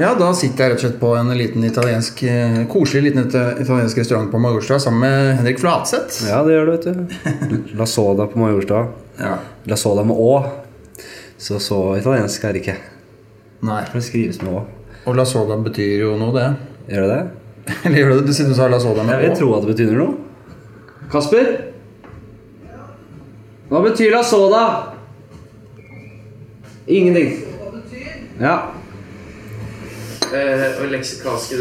Ja, da sitter jeg rett og slett på en liten italiensk eh, koselig liten italiensk restaurant på Majorstua sammen med Henrik Flatseth. Ja, det gjør du, vet du. La Soda på Majorstua. Ja. La Soda med Å. Så så italiensk er det ikke. Nei. For det skrives med Å. Og la soda betyr jo noe, det. Gjør det det? Eller gjør det det? Du sitter og sa la soda med Jeg vil Å. tro at det betyr noe. Kasper? Hva betyr La Soda? Ingenting. Ja. Eh, og leksikalske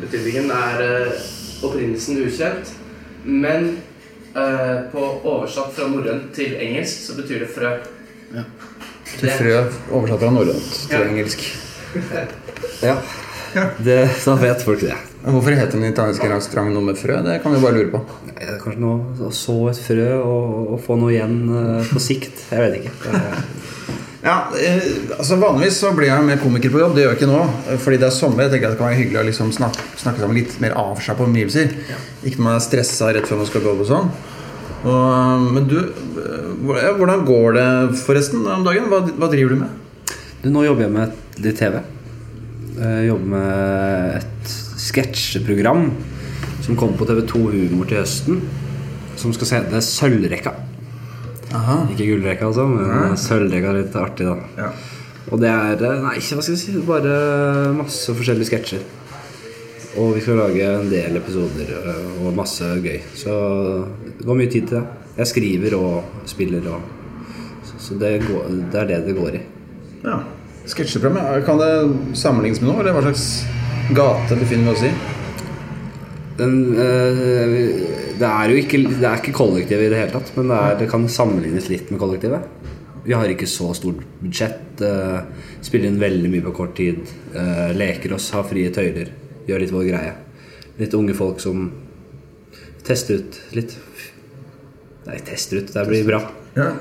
betydningen er eh, opprinnelsen ukjent. Men eh, på oversatt fra norrønt til engelsk så betyr det frø. Ja. Til frø oversatt fra norrønt til Ja. engelsk. ja. Det, da vet folk det. Hvorfor heter den italienske restauranten noe med frø? Det kan vi bare lure på. Nei, det er Kanskje noe å så et frø og, og få noe igjen uh, på sikt. Jeg vet ikke. Ja, eh, altså Vanligvis så blir jeg med komiker på jobb. Det gjør jeg ikke nå. eh, Fordi det er sommer. Jeg tenker at Det kan være hyggelig å liksom snakke, snakke sammen litt mer avslappa omgivelser. Ikke når man er stressa rett før man skal på jobb og sånn. Og, eh, men du, hvor- ja, hvordan går det forresten om dagen? Hva, hva driver du med? Du, nå jobber jeg med litt TV. Jeg jobber med et sketsjeprogram som kommer på TV2 Humor til høsten. Som skal se det Sølvrekka. Aha. Ikke gullrekka, altså, men sølvrekka er litt artig, da. Ja. Og det er eh, Nei, hva skal jeg si. Bare masse forskjellige sketsjer. Og vi skal lage en del episoder øh, og masse gøy. Så det går mye tid til det. Jeg skriver og spiller og Så det, går, det er det det går i. ja. Sketsjeprogram, kan det sammenlignes med noe? Eller hva slags gate befinner vi oss i? Den, øh, det er jo ikke, det er ikke kollektiv i det hele tatt, men det, er, det kan sammenlignes litt med kollektivet. Vi har ikke så stort budsjett. øh, spiller inn veldig mye på kort tid. øh, leker oss, har frie tøyler. Gjør litt vår greie. Litt unge folk som tester ut litt Nei, tester ut. Det blir bra.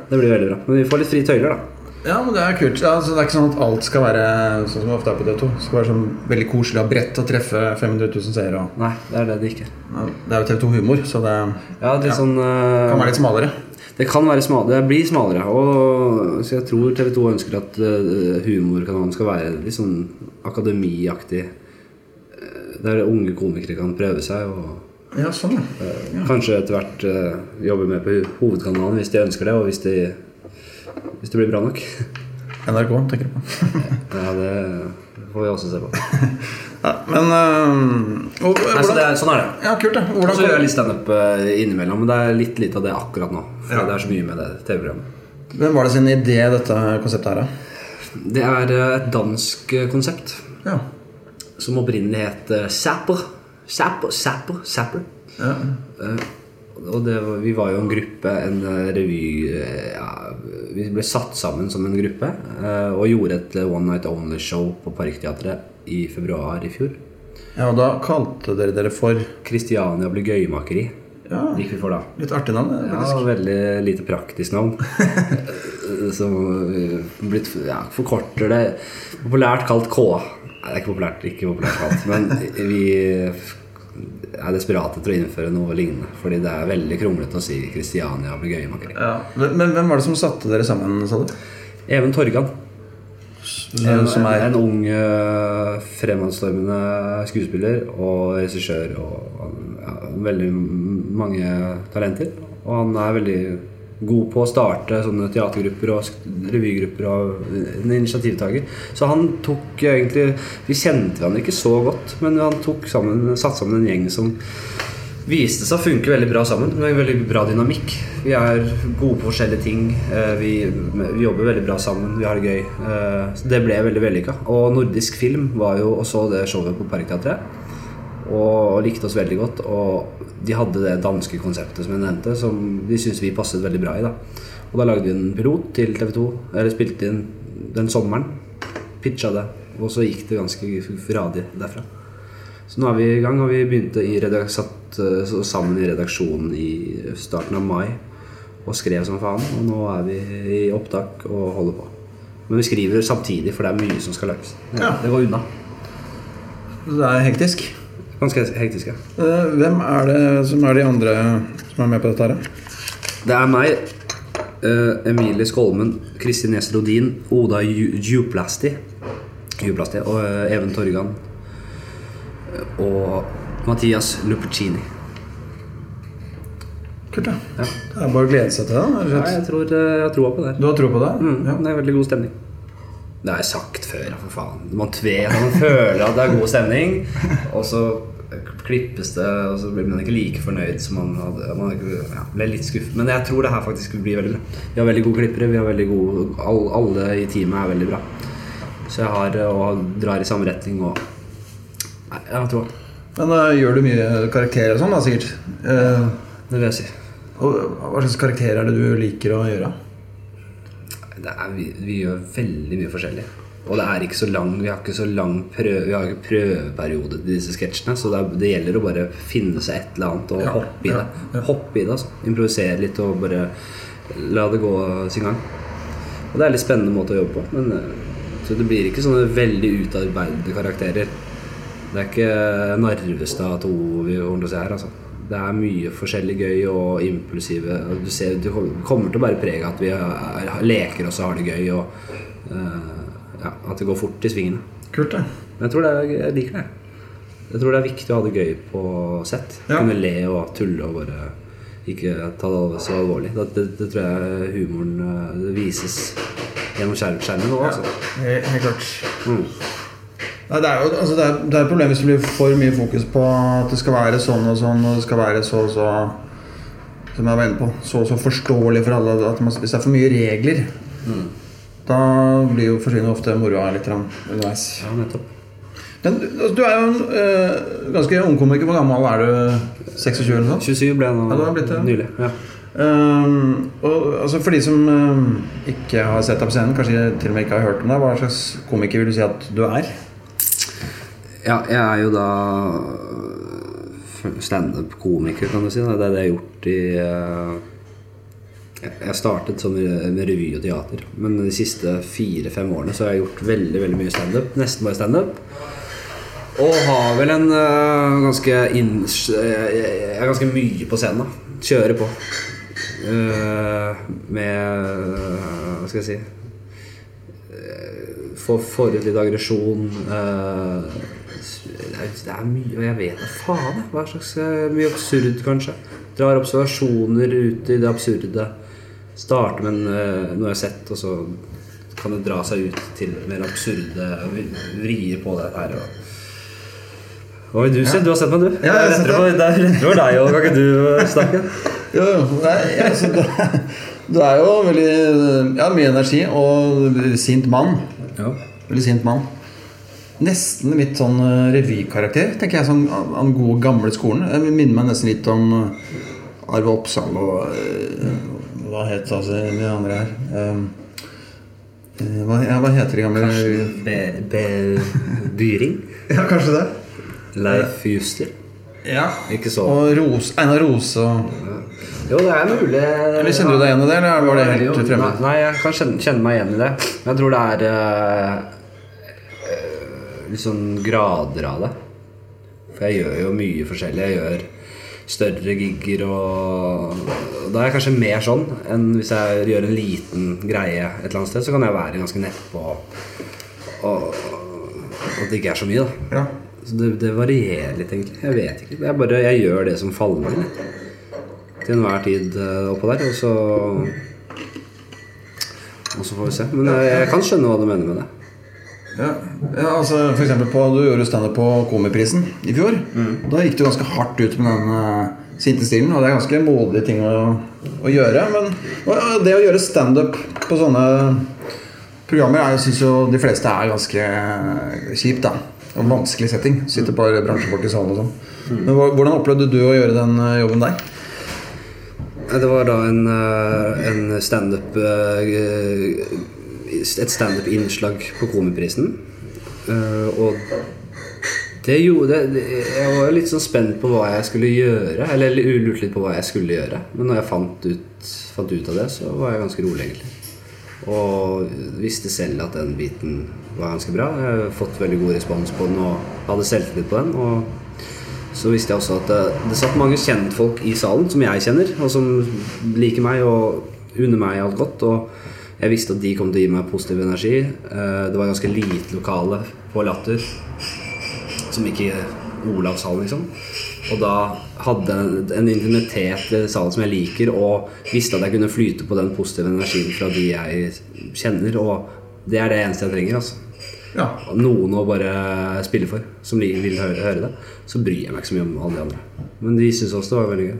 Det blir veldig bra. Men vi får litt frie tøyler, da. Ja, men det er kult. Ja, altså, det er ikke sånn at alt skal være sånn som ofte er på D2. Det skal være sånn veldig koselig og bredt og treffe 500 000 seere. og- Nei, det er det det ikke er. Ja, Det er jo TV2 Humor, så det Ja, det sånn uh... kan være litt smalere. Det kan være smalere, det blir smalere. Og, så jeg tror TV 2 ønsker at eh, humorkanalen skal være litt sånn akademiaktig. eh, Der unge komikere kan prøve seg og Ja, sånn, ja. kanskje etter hvert jobbe med på hovedkanalen hvis de ønsker det, og hvis, de, hvis det blir bra nok. NRK, tenker du på. Ja, det får vi også se på. Ja, men øh, og, Nei, så det er, sånn er det. Ja, kult, det. Hvordan så gjør jeg litt standup eh, innimellom, men det er litt lite av det akkurat nå. For Ja. det er så mye med det TV-programmet. hvem var det sin idé, dette konseptet her, da? Det er eh, et dansk konsept. Ja. som opprinnelig het Zapper. Zapper, Zapper, Zapper. ja. Eh, og det vi var jo en gruppe, en eh, revy eh, ja, Vi ble satt sammen som en gruppe eh, og gjorde et One Night Only-show på Parkteatret i februar i fjor. ja, og da kalte dere dere for Christiania blir gøymakeri. Ja, Gikk vi for da. litt artig navn. faktisk. Ja, veldig lite praktisk navn. Som blitt ja, forkorter det Populært kalt K. Nei, det er ikke populært, ikke populært kalt. Men vi er desperate etter å innføre noe lignende. Fordi det er veldig kronglete å si Kristiania blir gøy Ja. Men, hvem var det som satte dere sammen, sa du? Even Torgan. En, Som er en ung, eh, fremadstormende skuespiller og regissør og ja, veldig mange talenter. Og han er veldig god på å starte sånne teatergrupper og revygrupper og en initiativtaker. Så han tok egentlig Vi kjente han ikke så godt, men han tok sammen, satt sammen en gjeng som viste seg å funke veldig bra sammen. Med en veldig bra dynamikk. Vi er gode på forskjellige ting. eh, Vi, vi jobber veldig bra sammen. Vi har det gøy. eh, Så det ble veldig vellykka. Og Nordisk Film var jo og så det showet på Parkteatret. Og likte oss veldig godt. Og de hadde det danske konseptet som jeg nevnte, som de syntes vi passet veldig bra i. da Og da lagde vi en pilot til TV 2. Eller spilte inn den sommeren. Pitcha det. Og så gikk det ganske radig derfra. Så nå er vi i gang, og vi begynte i satt eh, sammen i redaksjonen i starten av mai og skrev som faen. Og nå er vi i opptak og holder på. Men vi skriver samtidig, for det er mye som skal lages. Ja. det går unna. Det er hektisk. Ganske hektiske. Eh, Hvem er det som er de andre som er med på dette her? Det er meg, eh, Emilie Skolmen, Kristin Næss Rodin, Oda Ju- Djuplasti Og eh, Even Torgan. Og Mathias Lupercini. Kult, da. Ja. Det er bare å glede seg til det. Nei, jeg tror jeg har troa på det. Du har tro på det? Mm, Ja. Det er veldig god stemning. Det har jeg sagt før, for faen. Man tver, man føler at det er god stemning, og så klippes det, og så blir man ikke like fornøyd som man hadde. Man ja, ble litt skuffet. Men jeg tror det her faktisk blir veldig bra. Vi har veldig gode klippere. vi har veldig gode, Alle i teamet er veldig bra. Så jeg har eh, og drar i samme retning og Nei, jeg har troa. Men uh, gjør du mye karakterer og sånn, da, sikkert? Uh, Det vil jeg si. og hva slags karakterer er det du liker å gjøre? Er, vi, vi gjør veldig mye forskjellig. Og det er ikke så lang Vi har ikke så lang prøve, Vi har ikke prøveperiode til disse sketsjene. Så det, er, det gjelder å bare finne seg et eller annet og Ja, hoppe i ja, det. Hoppe i det, altså. Improvisere litt og bare la det gå sin gang. Og det er litt spennende måte å jobbe på. Men, eh, så det blir ikke sånne veldig utarbeidede karakterer. Det er ikke Narvestad 2 vi kommer til å se her, altså. Det er mye forskjellig gøy og impulsive. Du, ser, du kommer til å bære preg av at vi er, leker oss og har det gøy. Og uh, ja, at det går fort i svingene. Kult, det. Men jeg tror det er, jeg liker det. Jeg tror det er viktig å ha det gøy på sett. Ja. Kunne le og tulle og bare ikke ta det så alvorlig. Det, det, det tror jeg humoren eh, det vises gjennom skjermen nå. altså. Ja, helt klart. Mm. Nei, det er jo altså det er, det er et problem hvis det blir for mye fokus på at det skal være sånn og sånn, og det skal være så og så Som jeg var inne på. Så og så forståelig for alle. At man, hvis det er for mye regler, da blir jo forsvinner ofte moroa litt underveis. Ja, nettopp. Men altså, du er jo en øh, ganske ung komiker. Hvor gammel er du? 26 eller noe sånt? 27 ble jeg nå Ja, blitt ja. nylig. Ja. Um, og altså For de som um, ikke har sett deg på scenen, kanskje til og med ikke har hørt om deg, hva slags komiker vil du si at du er? Ja, jeg er jo da standup-komiker, kan du si. da. Det er det jeg har gjort i eh, Jeg startet som med revy og teater, men de siste fire-fem årene så har jeg gjort veldig veldig mye standup. Nesten bare standup. Og har vel en uh, ganske inn... Jeg er ganske mye på scenen, da. Kjører på. Uh, med uh, Hva skal jeg si få får ut litt aggresjon. eh, det er, det er mye Og jeg vet da faen hva slags eh, Mye absurd, kanskje. Drar observasjoner ut i det absurde. Starter med en, eh, noe jeg har sett, og så kan det dra seg ut til mer absurde vrier på det her. Og vil du, ser, du har sett meg, du. Ja, jeg det. er lettere for- er deg òg, kan ikke du snakke? Jo, jo. Nei, altså, du, du er jo veldig Ja, mye energi og sint mann. Ja. Veldig sint mann. Nesten litt sånn eh, revykarakter, tenker jeg. Sånn av den gode, gamle skolen. Jeg minner meg nesten litt om eh, Arve Oppsal og eh, Hva het altså de andre her? Eh, eh, hva, ja, hva heter de gamle Be, be, Byring. Ja, kanskje det. Leif Juster. Ja. Ikke så. Og Rose, Einar Rose og Jo, det er mulig. Eller Kjenner du deg igjen i det, eller var det helt fremmed? Nei, jeg kan kjenne, kjenne meg igjen i det. Men jeg tror det er eh, eh, litt sånn grader av det. For jeg gjør jo mye forskjellig. Jeg gjør større gigger og Da er jeg kanskje mer sånn enn hvis jeg gjør en liten greie et eller annet sted. Så kan jeg være ganske nedpå og, og, og det ikke er så mye, da. Ja. Så det, det varierer litt, egentlig. Jeg vet ikke. Er bare, jeg gjør det som faller meg. Til enhver tid eh, oppå der. Og så Og så får vi se. Men jeg, jeg kan skjønne hva du mener med det. Ja, ja altså for eksempel på, Du gjorde standup på Komiprisen i fjor. Da gikk du ganske hardt ut med den uh, sinte stilen, og det er ganske modige ting å, å gjøre. Men og det å gjøre standup på sånne programmer er, synes jo de fleste er ganske eh, kjipt. da Og vanskelig setting. Sitter bare bransjefolk i salen og sånn. Men Hvordan opplevde du å gjøre den eh, jobben der? Det var da en, eh, en standup eh, Et standup-innslag på Komiprisen. Eh, Og det gjorde Jeg var jo litt sånn spent på hva jeg skulle gjøre. Eller lurte litt på hva jeg skulle gjøre. Men når jeg fant ut, fant ut av det, så var jeg ganske rolig, egentlig. Og visste selv at den biten var ganske bra. Jeg har fått veldig god respons på den og hadde selvtillit på den. Og så visste jeg også at det, det satt mange kjentfolk i salen som jeg kjenner, og som liker meg og unner meg alt godt. Og Jeg visste at de kom til å gi meg positiv energi. Eh, Det var ganske lite lokale på Latter. Som ikke Olavshallen, liksom. Og da hadde jeg en intimitet i salen som jeg liker, og visste at jeg kunne flyte på den positive energien fra de jeg kjenner. Og det er det eneste jeg trenger. altså Ja. noen å bare spille for, som vil høre, høre det, så bryr jeg meg ikke så mye om alle de andre. Men de syntes også det var veldig gøy.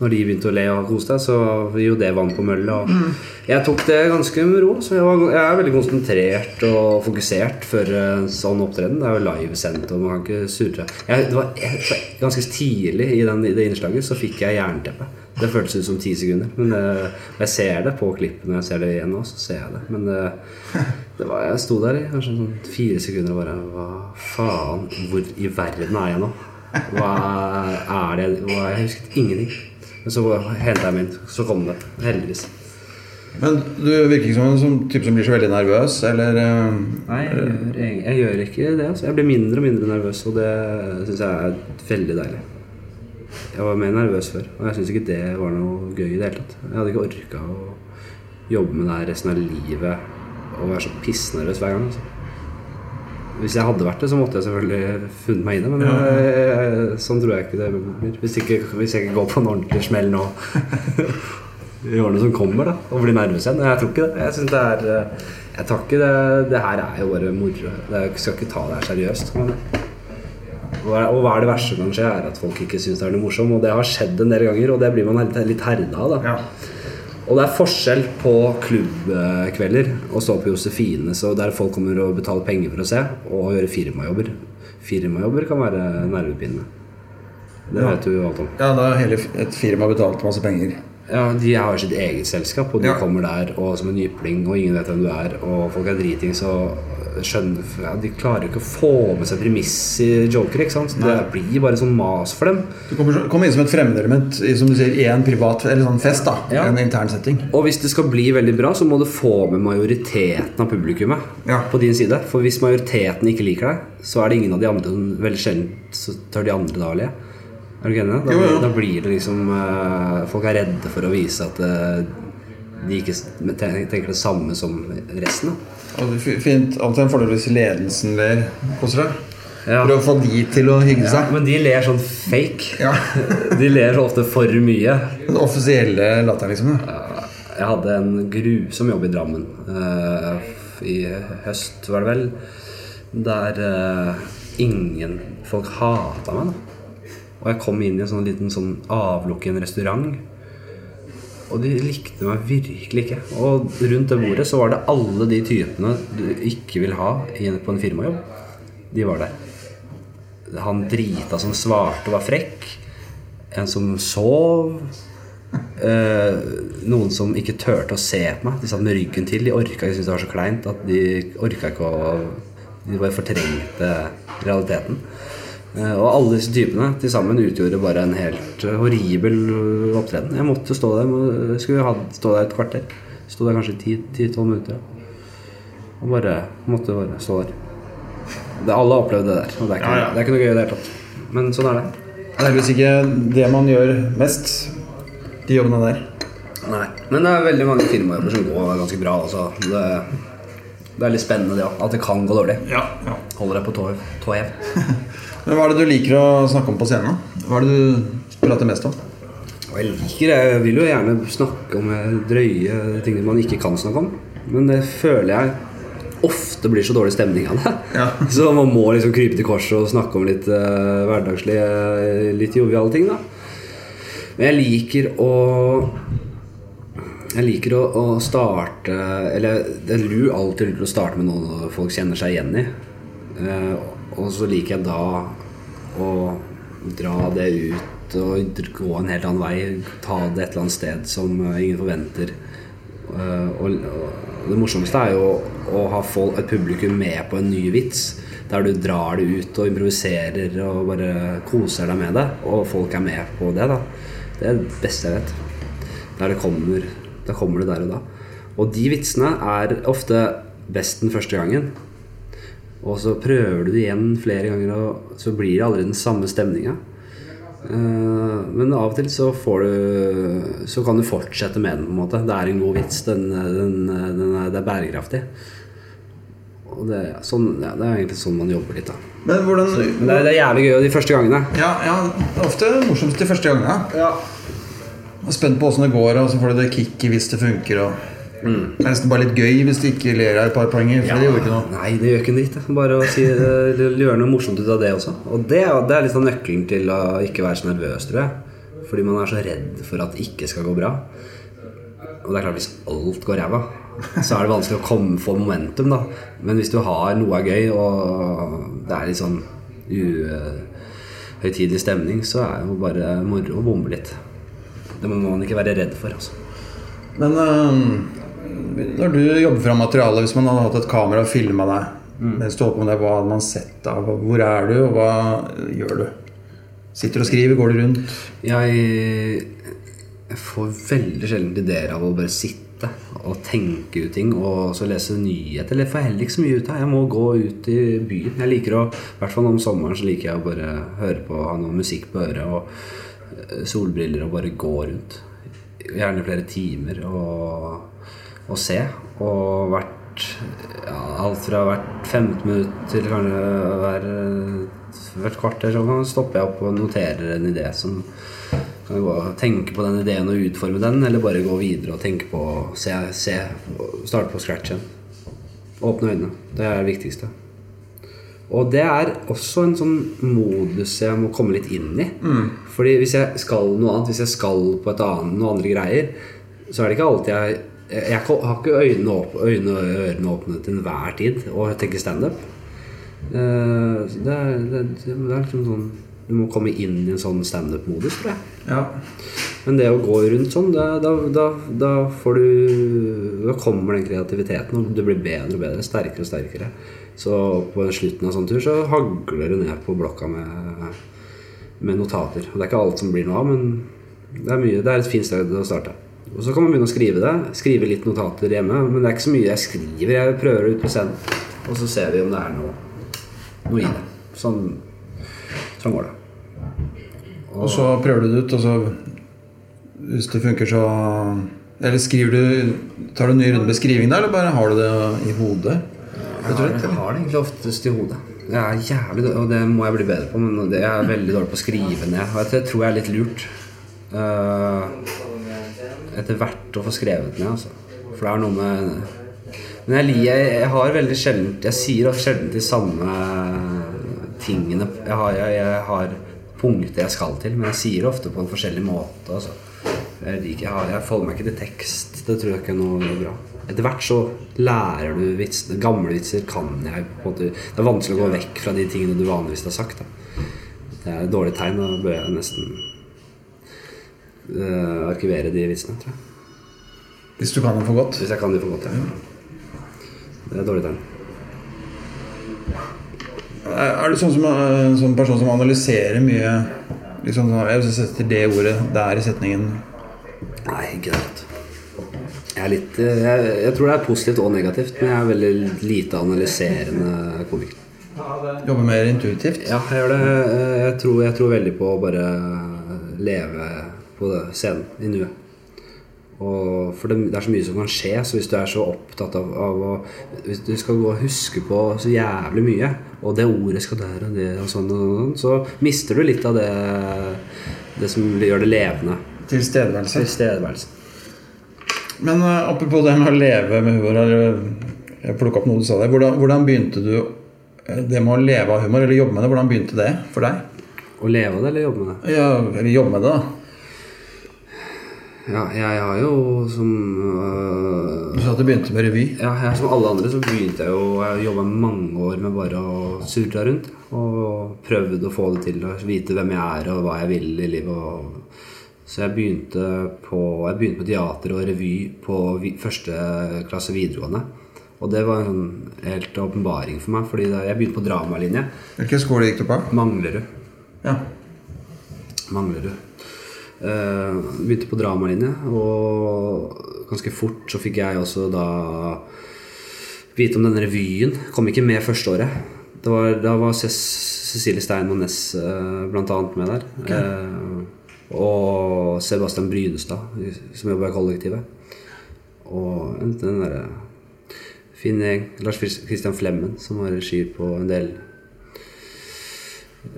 Når de begynte å le og kose seg, så gir jo det vann på mølla. Og jeg tok det ganske med ro. Så jeg, var, jeg er veldig konsentrert og fokusert før sånn opptreden. Det er jo livesendt, og man kan ikke surre. Jeg, det var, jeg, ganske tidlig i, den, i det innslaget så fikk jeg jernteppe. Det føltes ut som ti sekunder. Men det, jeg ser det på klippet når jeg ser det igjen nå, så ser jeg det. Men det, det var, jeg sto der i kanskje sånn fire sekunder og bare Hva faen? Hvor i verden er jeg nå? Hva er det hva, Jeg husket ingenting. Men så henta jeg meg inn. Så kom det. Heldigvis. Men du virker ikke som en sånn type som blir så veldig nervøs, eller eh, Nei, jeg gjør, jeg, jeg gjør ikke det. Altså. Jeg blir mindre og mindre nervøs, og det syns jeg er veldig deilig. Jeg var mer nervøs før, og jeg syns ikke det var noe gøy i det hele tatt. Jeg hadde ikke orka å jobbe med det her resten av livet og være så pissnervøs hver gang. Altså. Hvis jeg hadde vært det, så måtte jeg selvfølgelig funnet meg i det, men jeg, sånn tror jeg ikke det blir. Hvis, ikke, hvis jeg ikke går på en ordentlig smell nå i årene som kommer, da, og blir nervøs igjen. Jeg tror ikke det. Jeg synes det er eh, Jeg tar ikke det Det her er jo bare moro. Jeg skal ikke ta det her seriøst. Men og hva er det verste som kan skje, er at folk ikke syns det er noe morsomt. Og det har skjedd en del ganger, og det blir man litt herda av. da Ja. Og det er forskjell på klubbkvelder å stå på Josefine, så der folk kommer og betaler penger for å se, og gjøre firmajobber. Firmajobber kan være nervepirrende. Det Ja. vet du alt om. ja, da har hele et firma betalt masse penger. Ja, De har sitt eget selskap, og de Ja. kommer der og som en nypling, og ingen vet hvem du er, og folk er dritings og skjønner ja, De klarer jo ikke å få med seg premiss i joker, ikke sant? Det blir bare sånn mas for dem. Du kommer, kommer inn som et fremmedelement i som du sier, i en privat eller sånn fest. da Ja. En intern setting. Og hvis det skal bli veldig bra, så må du få med majoriteten av publikummet Ja. på din side. For hvis majoriteten ikke liker deg, så er det ingen av de andre som Veldig sjelden så tør de andre da å le. Er du ikke enig? Da, Jo, jo. da blir det liksom eh, Folk er redde for å vise at eh, de ikke tenker det samme som resten. Da. Fint, Alltid en fordel hvis ledelsen ler. Koser deg. Ja. Prøv å få de til å hygge seg. Men de ler sånn fake. Ja. De ler så ofte for mye. Den offisielle latteren, liksom. Ja. Jeg hadde en grusom jobb i Drammen eh, i høst, var det vel. Der eh, ingen folk hata meg. da Og jeg kom inn i en sånn liten sånn avlukken restaurant. Og de likte meg virkelig ikke. Og rundt det bordet så var det alle de typene du ikke vil ha på en firmajobb. De var der. Han drita som svarte og var frekk. En som sov. Eh, noen som ikke turte å se på meg. De satt med ryggen til. De orka ikke synes det var så kleint at de orka ikke å De bare fortrengte realiteten. Eh, og alle disse typene til sammen utgjorde bare en helt eh, horribel opptreden. Jeg måtte stå der jeg skulle ha, stå der et kvarter. Sto der kanskje 10-12 minutter. Og bare måtte bare stå der. Det, alle har opplevd det der. Og det er ikke, Ja, ja. Det er ikke noe gøy i det hele tatt. Men sånn er det. Det er heldigvis ikke det man gjør mest, de jobbene der. Nei, men det er veldig mange firmajobber som går ganske bra. Altså. Det, det er litt spennende det òg. At det kan gå dårlig. Ja, ja. Holder deg på tå hev. Men Hva er det du liker å snakke om på scenen? Hva er det du prater mest om? Jeg liker det. Jeg vil jo gjerne snakke om eh, drøye ting man ikke kan snakke om. Men det føler jeg ofte blir så dårlig stemning av det. Ja. Så man må liksom krype til korset og snakke om litt uh, hverdagslige, litt joviale ting, da. Men jeg liker å Jeg liker å, å starte Eller det er lur, alltid lurt å starte med noe folk kjenner seg igjen i. Eh, og så liker jeg da å dra det ut og gå en helt annen vei. Ta det et eller annet sted som eh, ingen forventer. Eh, og, det morsomste er jo å ha et publikum med på en ny vits. Der du drar det ut og improviserer og bare koser deg med det. Og folk er med på det. da Det er det beste jeg vet. Der det kommer, da kommer det der og da. Og de vitsene er ofte best den første gangen. Og så prøver du det igjen flere ganger, og så blir det aldri den samme stemninga. Eh, men av og til så får du Så kan du fortsette med den, på en måte. Det er en god vits. Den, den, den er, det er bærekraftig. Og det, sånn, ja, det er egentlig sånn man jobber litt, da. Men hvordan Men det er, det er jævlig gøy de første gangene. Ja, ja, ofte morsomst de første gangene. Ja. Spent på åssen det går, og så får du det kicket hvis det funker. Og Mm. Det er nesten bare litt gøy hvis du ikke ler av et par poenger. For det gjør ikke noe. Nei, det gjør ikke en dritt. Bare å si, eh, gjøre noe morsomt ut av det også. Og det, er- det er liksom nøkkelen til å ikke være så nervøs, tror jeg. Fordi man er så redd for at det ikke skal gå bra. Og det er klart, hvis alt går ræva, så er det vanskelig å komme, for momentum, da. Men hvis du har noe er gøy, og det er litt sånn uhøytidelig stemning, så er det jo bare moro å bombe litt. Det må man ikke være redd for, altså. Men øhm, når du jobber fram materialet, hvis man hadde hatt et kamera og filma deg mens du holdt på med det, hva hadde man sett da? Hvor er du, og hva gjør du? Sitter og skriver? Går du rundt? Jeg, jeg får veldig sjelden ideer av å bare sitte og tenke ut ting og så lese nyheter. Eller får heller ikke så mye ut av. Jeg må gå ut i byen. Jeg liker å, I hvert fall om sommeren så liker jeg å bare høre på, ha noe musikk på øret og eh, solbriller og bare gå rundt. Gjerne flere timer og, og se. Og vært ja, alt fra hvert 15 minutt til kanskje hver, hvert kvarter så stopper jeg opp og noterer en idé som kan gå og tenke på den ideen og utforme den, eller bare gå videre og tenke på se, se starte på scratch igjen. Åpne øynene. Det er det viktigste. Og det er også en sånn modus jeg må komme litt inn i. Fordi hvis jeg skal noe annet, hvis jeg skal på et annet, noen andre greier, så er det ikke alltid jeg Jeg har ikke øynene, øynene og ørene åpne til enhver tid og tenker standup. Eh, Det, er- det, det er liksom sånn Du må komme inn i en sånn standup-modus, tror jeg. Ja. Men det å gå rundt sånn, da, da, da, da får du Da kommer den kreativiteten, og du blir bedre og bedre. Sterkere og sterkere. Så på slutten av sånn tur så hagler du ned på blokka med, med notater. Og det er ikke alt som blir noe av, men det er mye. Det er et fint sted å starte. Og så kan man begynne å skrive det. Skrive litt notater hjemme. Men det er ikke så mye jeg skriver. Jeg prøver det ut på scenen, og så ser vi om det er noe, noe i det. Sånn, sånn går det. Og så prøver du det ut, og så Hvis det funker, så Eller skriver du Tar du en ny runde med skriving da, eller bare har du det i hodet? Jeg har, jeg har det egentlig oftest i hodet. Jeg er jævlig dårlig, og det må jeg bli bedre på, men jeg er veldig dårlig på å skrive ned. Og det tror jeg er litt lurt. Eh, etter hvert å få skrevet ned, altså. For det er noe med Men jeg, jeg, jeg har veldig sjelden Jeg sier sjelden de samme tingene. Jeg har, jeg, jeg har punkter jeg skal til, men jeg sier det ofte på en forskjellig måte. Altså. Jeg, liker, jeg, jeg forholder meg ikke til tekst. Det tror jeg ikke er noe bra. Etter hvert så lærer du vitsene. Gamle vitser kan jeg på en måte Det er vanskelig å gå vekk fra de tingene du vanligvis har sagt. Da. Det er et dårlig tegn. Da bør jeg nesten eh, arkivere de vitsene, tror jeg. Hvis du kan dem for godt? Hvis jeg kan dem for godt, ja. Det er dårlig tegn. Er du sånn som, eh, en sånn person som analyserer mye liksom, sånn, Jeg setter det ordet der i setningen. Nei, ikke det. Jeg, er litt, eh, jeg, jeg tror det er positivt og negativt, men jeg er veldig lite analyserende komiker. Jobber mer intuitivt. Ja, jeg gjør det. Eh, Jeg tror, jeg tror veldig på å bare leve på det, scenen, i nuet. Og for det, det er så mye som kan skje, så hvis du er så opptatt av, av å Hvis du skal gå og huske på så jævlig mye, og det ordet skal der og det og sånn, og sånn så mister du litt av det, det som gjør det levende. Tilstedeværelse. Tilstedeværelse. Men uh, apropos det med å leve med humor eller, Jeg plukka opp noe du sa der. Hvordan, hvordan begynte du eh, det med å leve av humor, eller jobbe med det? Hvordan begynte det for deg? Å leve av det, eller jobbe med det? Ja, eller jobbe med det, da. Ja, jeg har jo som øh, Du sa at du begynte med revy. Ja, jeg, som alle andre så begynte jeg jo Jeg jobba mange år med bare å surre rundt. Og prøvde å få det til å vite hvem jeg er og hva jeg vil i livet. Og, så jeg begynte på, jeg begynte på teater og revy på vi, første klasse videregående. Og det var en sånn helt åpenbaring for meg, fordi jeg begynte på dramalinje. Hvilken skole gikk du på? Manglerud. Ja. Manglerud. Uh, begynte på dramalinje, og ganske fort så fikk jeg også da vite om denne revyen. Kom ikke med første året. Det var, da var Cecilie Stein Næss eh, blant annet med der. Okay. og Sebastian Brynestad, som jobba i kollektivet. Og den derre fin gjeng. Lars Christian Flemmen, som har regi på en del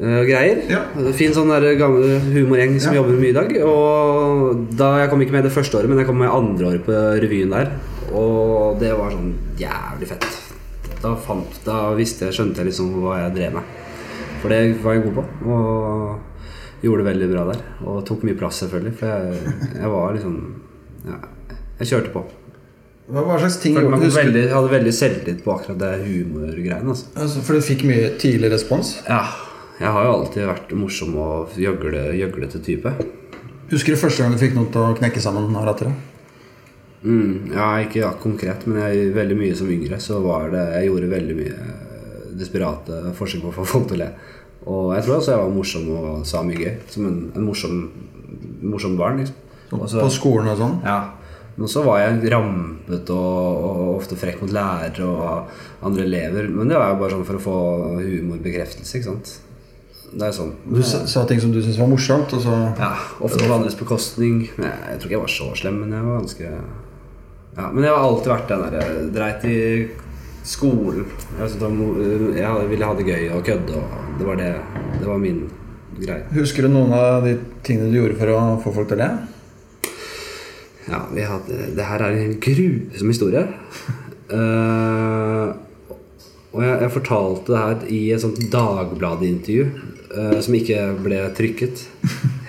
eh, greier. Ja. Fin sånn der gammel humorgjeng som Ja. jobber mye i dag. Og da Jeg kom ikke med det første året, men jeg kom med andre året på revyen der. Og det var sånn jævlig fett. Da, fant, da visste jeg, skjønte jeg liksom hva jeg drev med. For det var jeg god på. Og gjorde det veldig bra der. Og tok mye plass, selvfølgelig. For jeg, jeg var liksom ja, Jeg kjørte på. Hva, slags ting Følte meg veldig, hadde veldig selvtillit på akkurat det humorgreiene. Altså. altså, For du fikk mye tidlig respons? Ja, jeg har jo alltid vært morsom og gjøgle, gjøglete type. Husker du første gang du fikk noe til å knekke sammen av latteren? Mm, ja, ikke konkret, men jeg, veldig mye som yngre så var det Jeg gjorde veldig mye eh, desperate forsøk på å få folk til å le. Og jeg tror også jeg var morsom og sa mye gøy. Som en, en morsom, morsom barn, liksom. også, På skolen og sånn? Ja. Men så var jeg rampete og, og ofte frekk mot lærere og andre elever. Men det var jo bare sånn for å få humorbekreftelse, ikke sant. Det er sånn. Du sa, sa ting som du syntes var morsomt, og så Ja, ofte på andres bekostning. Men jeg, jeg tror ikke jeg var så slem, men jeg var ganske Ja, Men jeg har alltid vært den derre dreit i skolen. Jeg, mo- jeg ville ha det gøy og kødde, og det var det. Det var min greie. Husker du noen av de tingene du gjorde for å få folk til å le? Ja, vi hadde, det her er en grusom historie. Uh, og jeg, jeg fortalte det her i et sånt Dagbladet-intervju eh, som ikke ble trykket.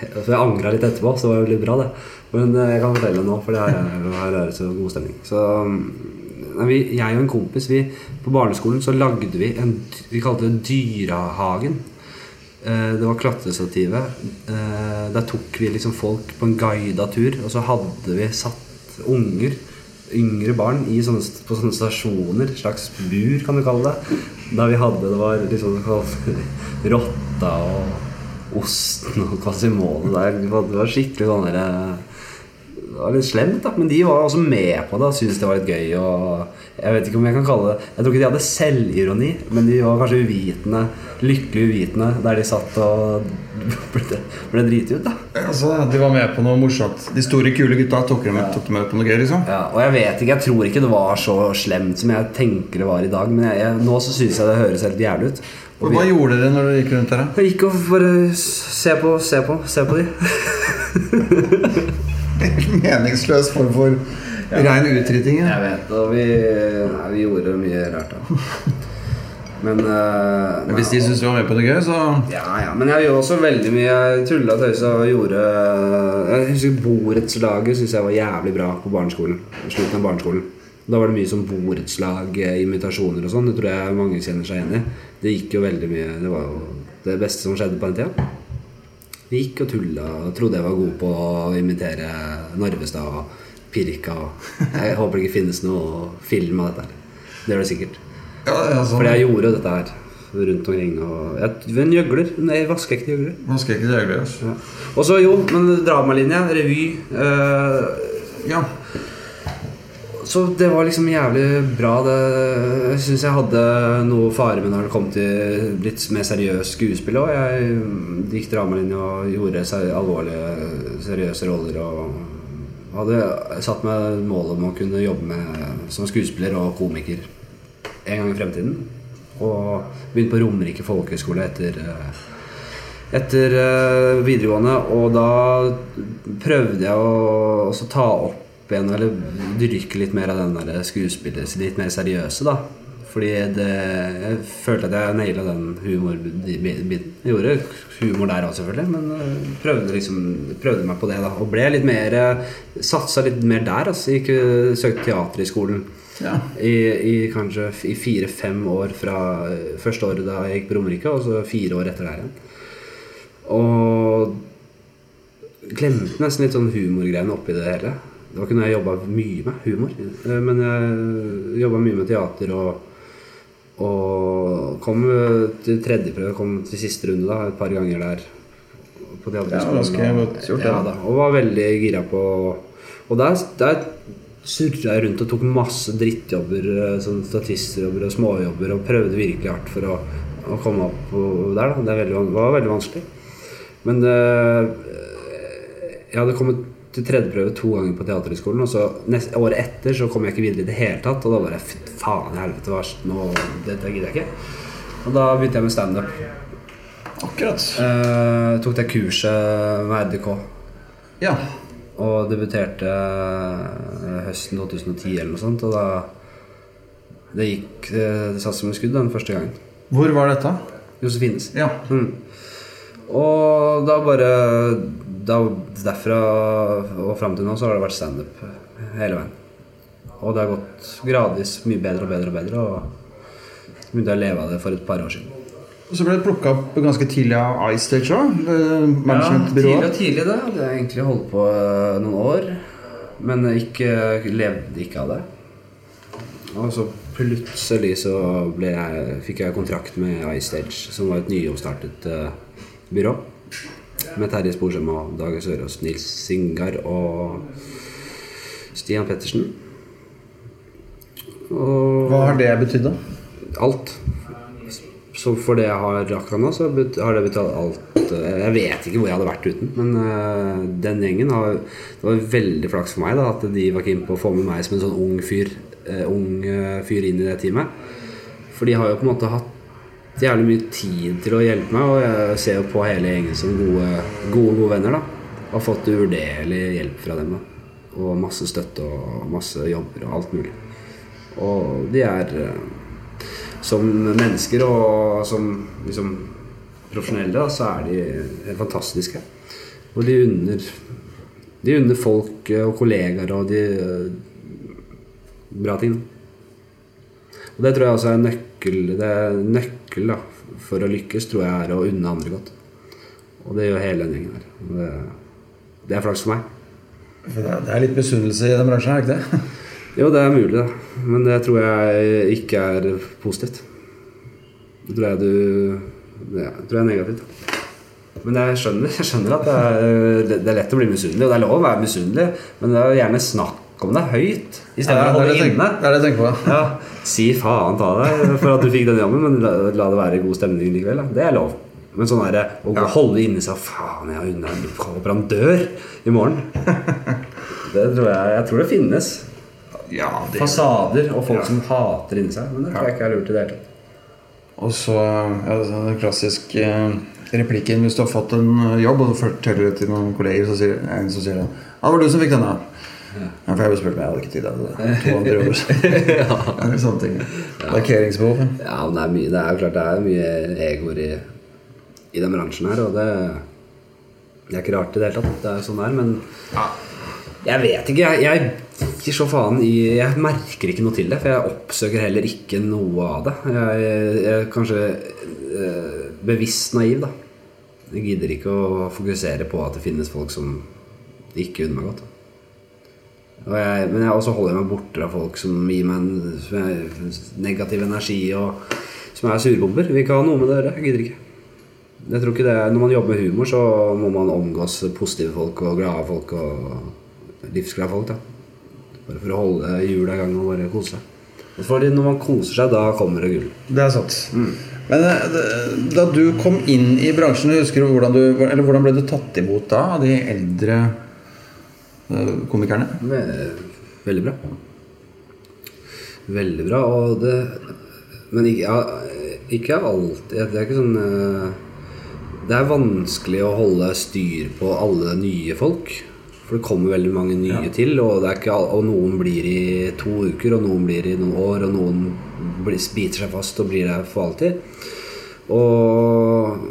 Så jeg angra litt etterpå, så det var jo litt bra, det. Men uh, jeg kan fortelle det nå, for det her er, her er det så god stemning. Så nei, vi, jeg og en kompis vi, På barneskolen så lagde vi en Vi kalte det Dyrehagen. Uh, Det var klatrestativet. Der tok vi liksom folk på en guida tur, og så hadde vi satt unger, yngre barn, sånne, på sånne stasjoner. Slags bur, kan du kalle det. Da vi hadde Det var liksom rotta og osten og Quasimodo der. Det var- det var skikkelig sånn derre det var litt slemt, da. Men de var også med på det og syntes det var litt gøy. Og jeg vet ikke om jeg kan kalle det Jeg tror ikke de hadde selvironi, men de var kanskje uvitende, lykkelig uvitende, der de satt og ble, ble driti ut, da. Altså, De var med på noe morsomt. De store, kule gutta tok dem med, tok dem med på noe gøy, liksom? Ja, og jeg vet ikke, jeg tror ikke det var så slemt som jeg tenker det var i dag. Men jeg, jeg, nå så syns jeg det høres helt jævlig ut. Og Hva gjorde dere når dere gikk rundt der? da? Jeg gikk og bare se på, se på, se på de. Meningsløs form for rein utrydding. Ja. Jeg vet og vi, nei, vi gjorde mye rart, da. Men uh, Hvis de syns du var med på noe gøy, så Ja, ja, men jeg gjorde også veldig mye. Jeg tulla og tøysa og gjorde Jeg husker borettslaget syns jeg var jævlig bra på barneskolen. Slutten av barneskolen. Da var det mye sånn borettslag-imitasjoner invitasjoner og sånn. Det tror jeg mange kjenner seg igjen i. Det gikk jo veldig mye Det var jo det beste som skjedde på den tida. Vi gikk og tulla og trodde jeg var god på å imitere Narvestad og Pirka. og- Jeg håper det ikke finnes noe film av dette her. Det gjør det sikkert. ja, ja, sånn. Fordi jeg gjorde dette her rundt omkring. Og jeg, en gjøgler. Nei, vaskeekte gjøgler. Ikke jævlig, altså. Ja. Og så jo, men dramalinje, revy øh, Ja. Så det var liksom jævlig bra. Det, jeg syns jeg hadde noe fare med når det kom til litt mer seriøst skuespill òg. Jeg gikk dramalinja og gjorde alvorlige, seriøse roller. Og hadde satt meg mål om å kunne jobbe med som skuespiller og komiker en gang i fremtiden. Og begynte på Romerike folkehøgskole etter eh, etter eh, videregående, og da prøvde jeg å ta opp igjen, eller dyrke litt mer av den der skuespillet, litt mer seriøse, da. Fordi det, jeg følte at jeg naila den humorbiten. Gjorde humor der òg, selvfølgelig, men eh, prøvde liksom Prøvde meg på det, da. Og ble litt mer eh, Satsa litt mer der, altså. Gikk, eh, søkte teater i skolen. Ja. I, i kanskje i fire-fem år fra første året da jeg gikk på Romerike, og så fire år etter der igjen. Og glemte nesten litt sånn humorgreiene oppi det hele. Det var ikke noe jeg jobba mye med, humor. Men jeg jobba mye med teater og og kom til tredje prøve, kom til siste runde da, et par ganger der. På Ja, teaterskolen. ganske godt gjort, ja, ja. da, og var veldig gira på Og der, der surra jeg rundt og tok masse drittjobber, eh, sånn statistjobber og småjobber, og prøvde virkelig hardt for å å komme opp der. da Det veldig, var veldig vanskelig. Men eh, jeg hadde kommet til tredjeprøve to ganger på Teaterhøgskolen, og så neste, året etter så kom jeg ikke videre i det hele tatt. Og da var "Fy faen i helvete, er- nå, dette gidder jeg ikke. Og da begynte jeg med standup. Akkurat. Eh, tok det kurset med RDK. Ja. Og debuterte eh, høsten 2010 eller noe sånt. Og da Det gikk eh, Det satt som et skudd den første gangen. Hvor var dette? Josefines. Ja. Mm. Og da bare da, Derfra og fram til nå så har det vært standup hele veien. Og det har gått gradvis mye bedre og bedre og bedre. Og så begynte jeg å leve av det for et par år siden. Og så ble det plukka opp ganske tidlig av iStage òg. tidlig og tidlig det. Hadde jeg egentlig holdt på eh, noen år. Men ikke, levde ikke av det. Og så plutselig så jeg, fikk jeg kontrakt med iStage, som var et nyoppstartet uh, byrå. Med Terje Sporsem og Dag Sørås, Nils Singar og Stian Pettersen. Og Hva har det betydd, da? alt. Så for det jeg har akkurat nå, så har det betalt alt. Jeg vet ikke hvor jeg hadde vært uten, men eh, den gjengen har Det var veldig flaks for meg da at de var keen på å få med meg som en sånn ung fyr, eh, ung eh, fyr inn i det teamet. For de har jo på en måte hatt jævlig mye tid til å hjelpe meg, og jeg ser jo på hele gjengen som gode, gode, gode venner. da Og fått uvurderlig hjelp fra dem. da Og masse støtte og masse jobber og alt mulig. Og de er eh, som mennesker og som liksom profesjonelle, så er de helt fantastiske. Og de unner De unner folk og kollegaer og de bra ting. Og det tror jeg også er nøkkel Det er nøkkel da, for å lykkes, tror jeg er å unne andre godt. Og det gjør hele den gjengen her. Det, det er flaks for meg. Det er- litt misunnelse i den bransjen, er ikke det? Jo, det er mulig, da. Men det tror jeg ikke er positivt. Det tror jeg du Det tror jeg er negativt. Men jeg skjønner, jeg skjønner at det er, det er lett å bli misunnelig, og det er lov å være misunnelig, men det er gjerne snakk om det høyt Ja, istedenfor ja, å holde det, inne. det er det jeg tenker på. Ja, Si faen ta deg for at du fikk den jobben, men la, la det være god stemning likevel. Da. Det er lov. Men sånn er det å ja. holde inni seg Faen, jeg har håper han dør i morgen. Det tror jeg, jeg tror det finnes. Ja, det Fasader og folk som hater inni seg. Men det tror jeg ikke er lurt i det hele tatt. Og så ja, den klassiske eh, replikken hvis du har fått en eh, jobb og du forteller det til noen kolleger, så sier en som sier det. Ja, det var du som fikk denne. Ja, for jeg ble spurt, men jeg hadde ikke tid til det. Det ja. Sånne ting. Parkeringsbehov. ja. Ja, men det er, mye, det er jo klart det er mye egoer i, i den bransjen her, og det, det er ikke rart i det hele tatt. Det er sånn det er, men jeg vet ikke. Jeg, jeg gir så faen i Jeg merker ikke noe til det, for jeg oppsøker heller ikke noe av det. Jeg, jeg er kanskje eh, bevisst naiv, da. Jeg gidder ikke å fokusere på at det finnes folk som ikke unner meg godt. Jeg, men jeg også holder meg borte fra folk som gir meg en, som er, negativ energi og som er surbomber. Vil ikke ha noe med det å gjøre. Jeg gidder ikke. Jeg tror ikke det, Når man jobber med humor, så må man omgås positive folk og glade folk og livsglade folk. da Bare for å holde hjula i gang og bare kose seg. Fordi når man koser seg, da kommer det gull. Det er sant. Men eh, da du kom inn i bransjen, husker du hvordan, du, eller hvordan ble du tatt imot da av de eldre eh, komikerne? Veldig bra. Veldig bra. Og det Men ikke, ja, ikke alltid Det er ikke sånn eh, Det er vanskelig å holde styr på alle nye folk. For det kommer veldig mange nye til, og, det er ikke, og noen blir i to uker, og noen blir i noen år, og noen blir, biter seg fast og blir der for alltid. Og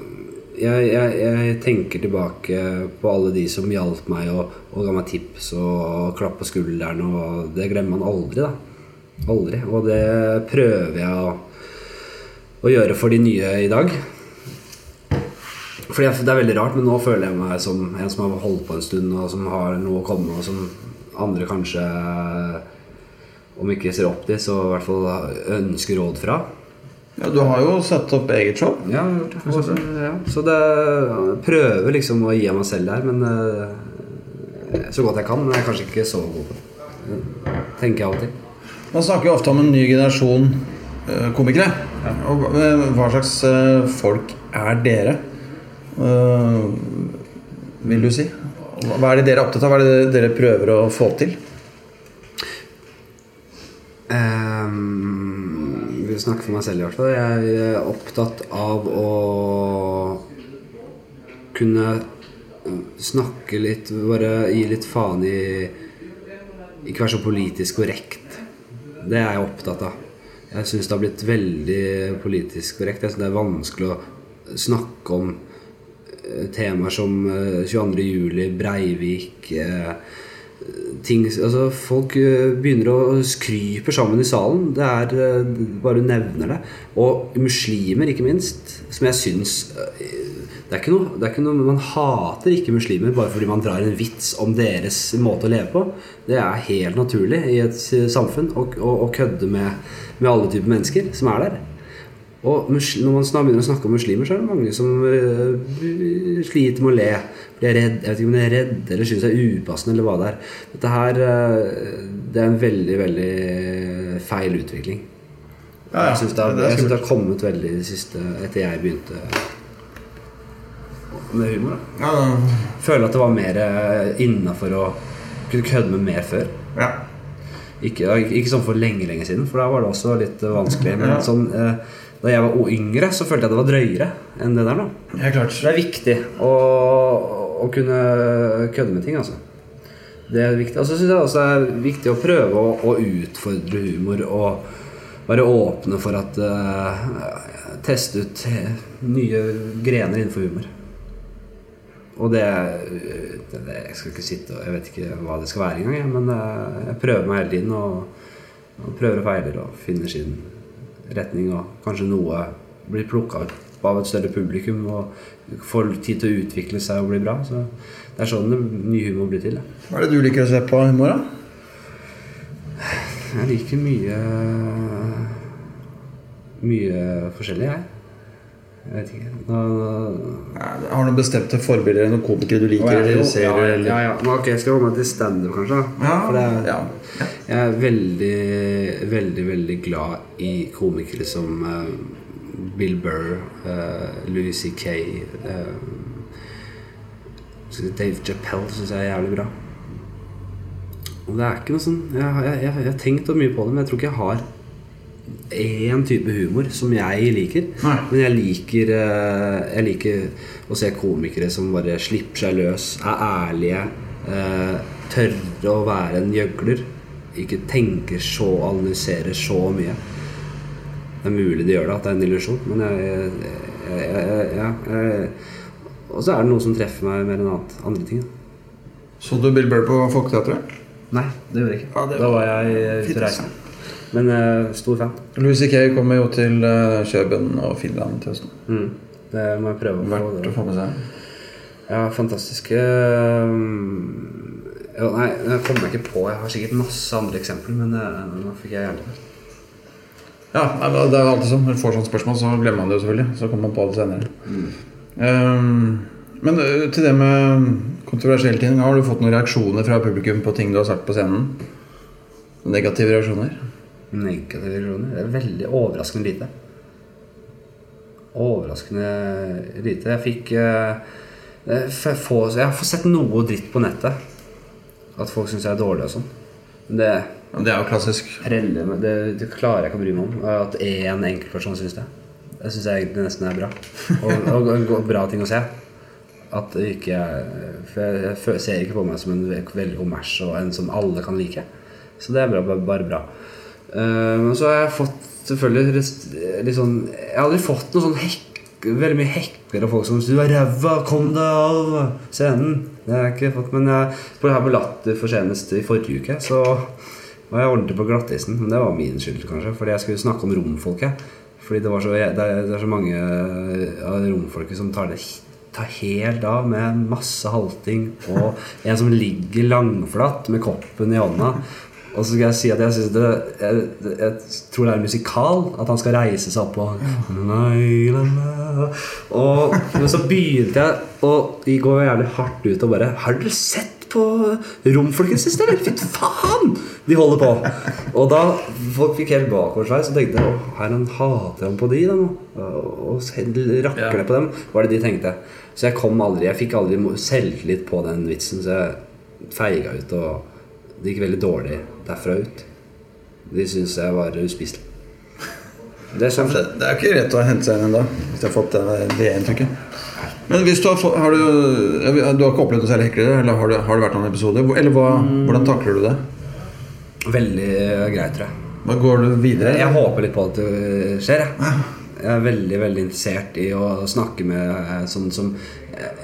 jeg, jeg, jeg tenker tilbake på alle de som hjalp meg og, og ga meg tips og klapp på skulderen, og det glemmer man aldri, da. Aldri. Og det prøver jeg å, å gjøre for de nye i dag. Fordi Det er veldig rart, men nå føler jeg meg som en som har holdt på en stund, og som har noe å komme med, og som andre kanskje om ikke ser opp til, så i hvert fall ønsker råd fra. Ja, Du har jo satt opp eget show. Ja, jeg har gjort det. Så, ja. så det jeg prøver liksom å gi av meg selv der, men eh, så godt jeg kan. Men jeg er kanskje ikke så god på det. Tenker jeg alltid. Man snakker jo ofte om en ny generasjon eh, komikere. Og hva- hva slags eh, folk er dere? Eh, vil du si? Hva er det dere er opptatt av? Hva er det dere prøver å få til? Um, vil snakke for meg selv i hvert fall. Jeg er opptatt av å kunne snakke litt Bare gi litt faen i Ikke være så politisk korrekt. Det er jeg opptatt av. Jeg syns det har blitt veldig politisk korrekt. Jeg synes det er vanskelig å snakke om eh, temaer som eh, 22. juli, Breivik eh, ting, altså Folk eh, begynner å skrype sammen i salen. Det er eh, Bare du nevner det. Og muslimer, ikke minst, som jeg syns eh, det er, noe, det er ikke noe Man hater ikke muslimer bare fordi man drar en vits om deres måte å leve på. Det er helt naturlig i et eh, samfunn å, å, å kødde med, med alle typer mennesker som er der. Og når man begynner å snakke om muslimer, så er det mange som øh, sliter med å le. Er redd, jeg vet ikke om de er redd eller syns det er upassende, eller hva det er. Dette her øh, Det er en veldig, veldig feil utvikling. Ja. Jeg syns det, Det det har kommet veldig i det siste etter jeg begynte med humor. da Ja, Føler at det var mer innafor å kunne kødde med mer før. ja. Ikke, ikke sånn for lenge lenge siden, for da var det også litt eh, vanskelig. Men sånn, eh, da jeg var yngre, så følte jeg det var drøyere enn det der nå. Ja, klart. Så det er viktig å, å kunne kødde med ting, altså. Det er viktig. Og så syns jeg også det er viktig å prøve å, å utfordre humor og være åpne for at uh, Teste ut nye grener innenfor humor. Og det, det, det Jeg skal ikke sitte og Jeg vet ikke hva det skal være engang, men uh, jeg prøver meg hele tiden og, og prøver og feiler og finner sin retning. Og kanskje noe blir plukka opp av et større publikum og får tid til å utvikle seg og bli bra. Så det er sånn det, ny humor blir til. da. Hva er det du liker å se på humor, da? Jeg liker mye Mye forskjellig, jeg. Jeg vet ikke. Nå, Ja, Har du noen bestemte forbilder eller noen komikere du liker? eller ser, ja, ja, eller? ja, ja. Nå, Ok, jeg skal holde meg til standup, kanskje. Ja, For det ja. Jeg er veldig, veldig, veldig glad i komikere som eh, Bill Burr, uh, Louis C.K. Uh, Dave Chappelle syns jeg er jævlig bra. Og det er ikke noe sånn Jeg, jeg, jeg, jeg har tenkt mye på det, men jeg tror ikke jeg har én type humor som jeg liker. Nei. Men jeg liker, eh, jeg liker å se komikere som bare slipper seg løs, er ærlige, eh, tør å være en gjøgler. Ikke tenker så, analyserer så mye. Det er mulig de gjør det, at det er en illusjon, men jeg, jeg, jeg, jeg, Og så er det noe som treffer meg mer enn annet, andre ting. Så du Bill Burr på Folketeatret? Nei, det gjorde jeg ikke. Ja, det da var var jeg ute og reiste. Men uh, stor fan. Louis C.K. kommer jo til uh, Kjøben og Finland til høsten. Mm. Det må jeg prøve å få. Verdt å få med seg. Ja, fantastiske Eh, ja, nei, jeg kommer meg ikke på. Jeg har sikkert masse andre eksempler, men uh, nå fikk jeg hjertet. Ja, det er alltid sånn. Når du får sånt spørsmål, så glemmer man det jo selvfølgelig. Så kommer man på det senere. Um, men til det med kontroversielle ting, har du fått noen reaksjoner fra publikum på ting du har sagt på scenen? Negative reaksjoner? Negative reaksjoner. Det er veldig overraskende lite. Overraskende lite. Jeg fikk eh, eh, få, Jeg har fått sett noe dritt på nettet. At folk syns jeg er dårlig og sånn. Men det det er jo klassisk. Relle, men det, det klarer jeg ikke å bry meg om. At én enkeltperson syns det. Det syns jeg egentlig nesten er bra. Og, og, og, bra ting å se. At det ikke er For jeg, ser ikke på meg som en veldig kommers og en som alle kan like. Så det er bra, bare, bare bra. Eh, Men så har jeg fått selvfølgelig litt sånn Jeg har aldri fått noe sånn hekk Veldig mye hekler og folk som 'Du er ræva, kom deg av scenen'. Det har jeg ikke fått, men jeg, på, her på Latter for senest i forrige uke så var jeg ordentlig på glattisen. Men det var min skyld, kanskje, fordi jeg skulle snakke om romfolket. Fordi det, så, det, er, det er så mange av romfolket som tar det tar helt av med masse halting og en som ligger langflatt med koppen i hånda. Og så skal jeg si at jeg det jeg, jeg tror det er musikal. At han skal reise seg opp og la. Og Men så begynte jeg å gå jævlig hardt ut og bare Har dere sett på Romfolket siste. Fy faen! De holder på. Og da folk fikk helt bakoversveis og tenkte Å, her han hater han på de, da. Og rakler Ja. på dem. Var det de tenkte. Så jeg kom aldri Jeg fikk aldri selvtillit på den vitsen, så jeg feiga ut. Og det gikk veldig dårlig derfra ut. De syntes jeg var uspiselig. Det er sånn Det det er ikke rett å hente seg inn ennå, hvis de har fått det, det inntrykket. Men hvis du har, fått, har du, du har ikke opplevd noe særlig heklere, eller har, du, har det vært noen episoder? Eller hva, hvordan takler du det? veldig greit, tror jeg. Hva går du videre? Jeg håper litt på at det skjer. Jeg. jeg er veldig veldig interessert i å snakke med eh, sånn som eh,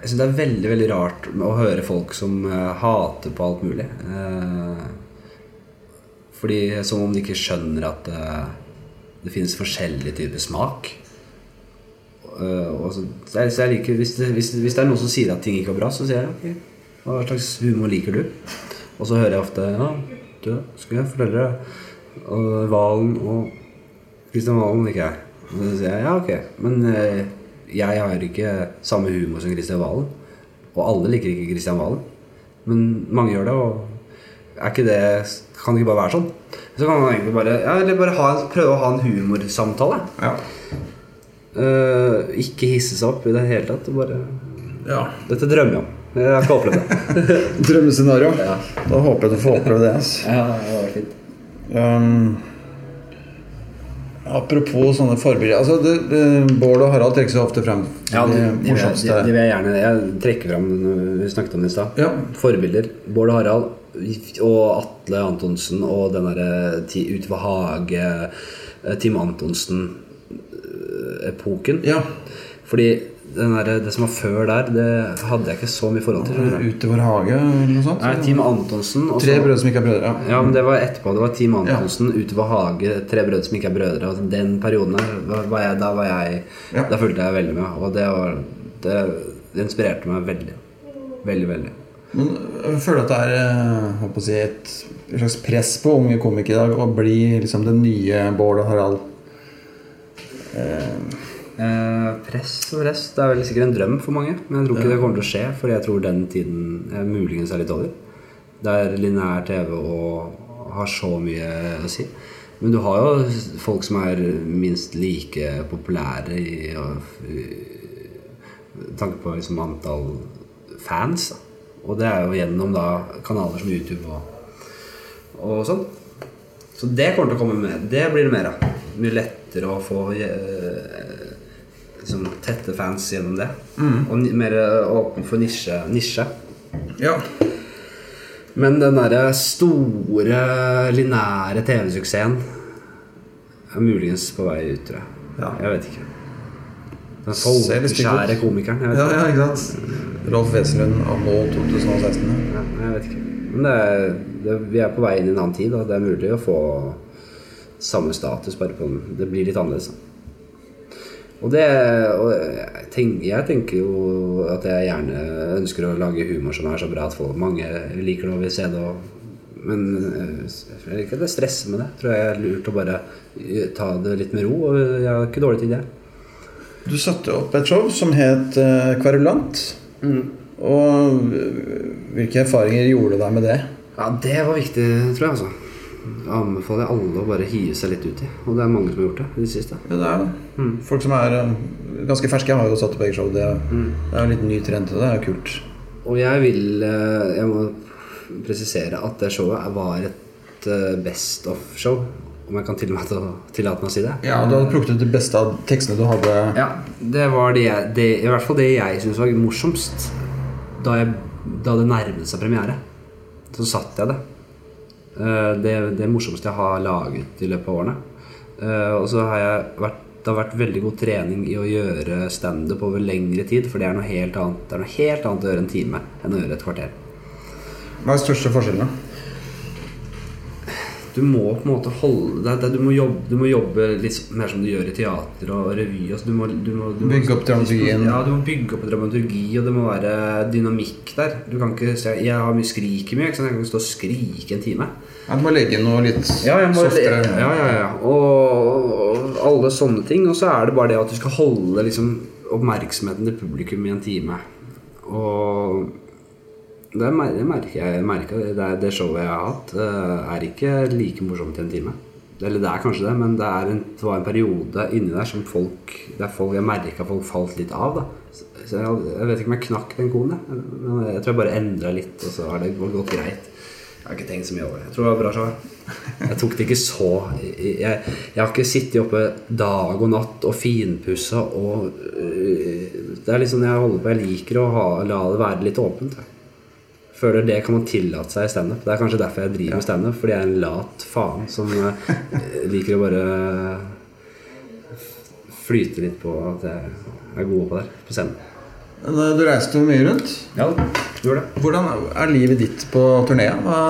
Jeg syns det er veldig veldig rart å høre folk som eh, hater på alt mulig. Eh, Fordi Som om de ikke skjønner at det, det finnes forskjellige typer smak. Eh, og så, så jeg, så jeg liker, hvis det, hvis, hvis det er noen som sier at ting ikke er bra, så sier jeg ok, hva slags humor liker du? Og så hører jeg ofte ja, du, skal jeg fortelle deg og Valen og Kristian Valen liker jeg. Og så sier jeg ja, ok, men eh, jeg har ikke samme humor som Kristian Valen. Og alle liker ikke Kristian Valen. Men mange gjør det, og er ikke det kan det ikke bare være sånn? Så kan man egentlig bare, ja, bare ha, prøve å ha en humorsamtale. Ja. Eh, ikke hisse seg opp i det hele tatt. Bare, ja. dette drømmer jeg om. Jeg har ikke opplevd det. Drømmescenario. Ja. Da håper jeg du får oppleve det. Altså. ja, det var fint. Um, apropos sånne forbilder altså, det, det, Bård og Harald trekker seg ofte frem Ja, det de, de, det vil jeg gjerne Jeg trekker frem vi snakket om det i stad. Ja. Forbilder. Bård og Harald og Atle Antonsen og den derre ti- ved hage, Tim Tim Antonsen-epoken. Ja. Fordi den der, det som var før der, det hadde jeg ikke så mye forhold til. Ute. Utover hage eller noe sånt? Nei, Team Antonsen Også, Tre brødre som ikke er brødre. Ja. Ja, men det var etterpå. Det var Team Antonsen, Utover hage, Tre brødre som ikke er brødre. Og den perioden der, var- jeg, da var jeg Ja. Da fulgte jeg veldig med. Og det, var, det, det inspirerte meg veldig. Veldig, veldig. Men jeg føler at det er å si, et slags press på unge komikere i dag å bli liksom den nye Bård og Harald. Eh, press og press. Det er vel sikkert en drøm for mange. Men jeg tror ikke det kommer til å skje, Fordi jeg tror den tiden er muligens er litt over. Der lineær TV og har så mye å si. Men du har jo folk som er minst like populære i, i tanke på liksom antall fans. Da. Og det er jo gjennom da kanaler som YouTube og, og sånn. Så det kommer til å komme med. Det blir det mer av. Mye lettere å få eh, liksom, tette fans gjennom det. Og mer åpen for nisje. nisje. Ja. Men den derre store, linære TV-suksessen er muligens på vei ut, tror jeg. Ja. Jeg vet ikke. Den folkeskjære komikeren. Ja, ja, ikke sant? Rolf Wesenlund anno 2016. Ja, jeg vet ikke. Men det er, det, vi er på vei inn i en annen tid, og det er mulig å få samme status, bare på den. Det blir litt annerledes. Og det og jeg, tenker, jeg tenker jo at jeg gjerne ønsker å lage humor som er så bra at folk, mange liker det og vil se det. Og, men eh, jeg liker ikke at jeg med det. Tror jeg er lurt å bare eh, ta det litt med ro. Og jeg har ikke dårlig tid, jeg. Du satte opp et show som het Kverulant. Mm. Og eh, hvilke erfaringer gjorde du deg med det? Ja, det var viktig, tror jeg. altså anbefaler jeg alle å bare hive seg litt ut i. Og det er mange som har gjort det i det siste. Ja, det er det. Folk som er eh, ganske ferske, har jo satt opp eget show. Det, er- det er jo en litt ny trend det. Er kult. Og jeg vil eh, Jeg må presisere at det showet var et eh, best of-show. Om jeg kan tillate, tillate meg å si det. Ja, Du hadde plukket ut det beste av tekstene du hadde. Ja, det var det, jeg, det I hvert fall det jeg syntes var morsomst da, jeg, da det nærmet seg premiere. Så satt jeg det. Eh, Det, det morsomste jeg har laget i løpet av årene. Eh, Og så har jeg vært det har vært veldig god trening i å gjøre standup over lengre tid. For det er noe helt annet Det er noe helt annet å gjøre en time enn å gjøre et kvarter. Hva er den største forskjellen? da? Du må på en måte holde deg Du må jobbe, du må jobbe litt mer som du gjør i teater og revy. Altså, du må, du må, du må, Bygge opp dramaturgien. Ja, du må bygge opp dramaturgi, og det må være dynamikk der. Du kan ikke si Jeg har mye skriker mye. Sant? Jeg kan ikke stå og skrike en time. Ja, du må legge inn noe litt Ja, jeg softere. ja, ja, ja. Og, og alle sånne ting. Og så er det bare det at du skal holde liksom, oppmerksomheten til publikum i en time. Og Det, merker jeg. merker det, det, showet jeg har hatt, eh, er ikke like morsomt i en time. Eller det er kanskje det, men det, en, det var en periode inni der som folk folk, jeg merka folk falt litt av. da Så jeg, jeg vet ikke om jeg knakk den koden, jeg. Men jeg tror jeg bare endra litt, og så har det gått greit. Jeg har ikke tenkt så mye over det. Jeg tror det var bra show. jeg. Tok det ikke så jeg, jeg har ikke sittet oppe dag og natt og finpussa og øh, Det er liksom jeg holder på Jeg liker å ha, la det være litt åpent. jeg. Føler det kan man tillate seg i standup. Det er kanskje derfor jeg driver med standup. Fordi jeg er en lat faen som øh, liker å bare flyte litt på at jeg er god på det på scenen. Eh, Du reiste jo mye rundt. Ja, gjør det. Hvordan er livet ditt på turné? Hva,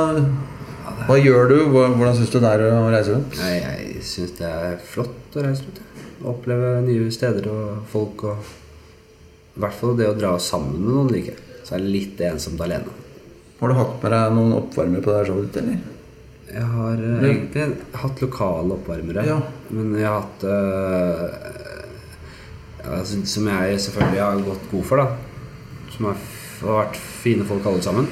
hva gjør du? Hvordan syns du det er å reise rundt? Jeg, jeg syns det er flott å reise rundt. Oppleve nye steder og folk og I hvert fall det å dra sammen med noen liker jeg. Så er det litt ensomt alene. Har du hatt med deg noen oppvarmere på det her showet ditt, eller? Jeg har eh, egentlig hatt lokale oppvarmere, Ja. men jeg har hatt uh, ja, som- jeg selvfølgelig har gått god for, da. Som har, vært fine folk alle sammen.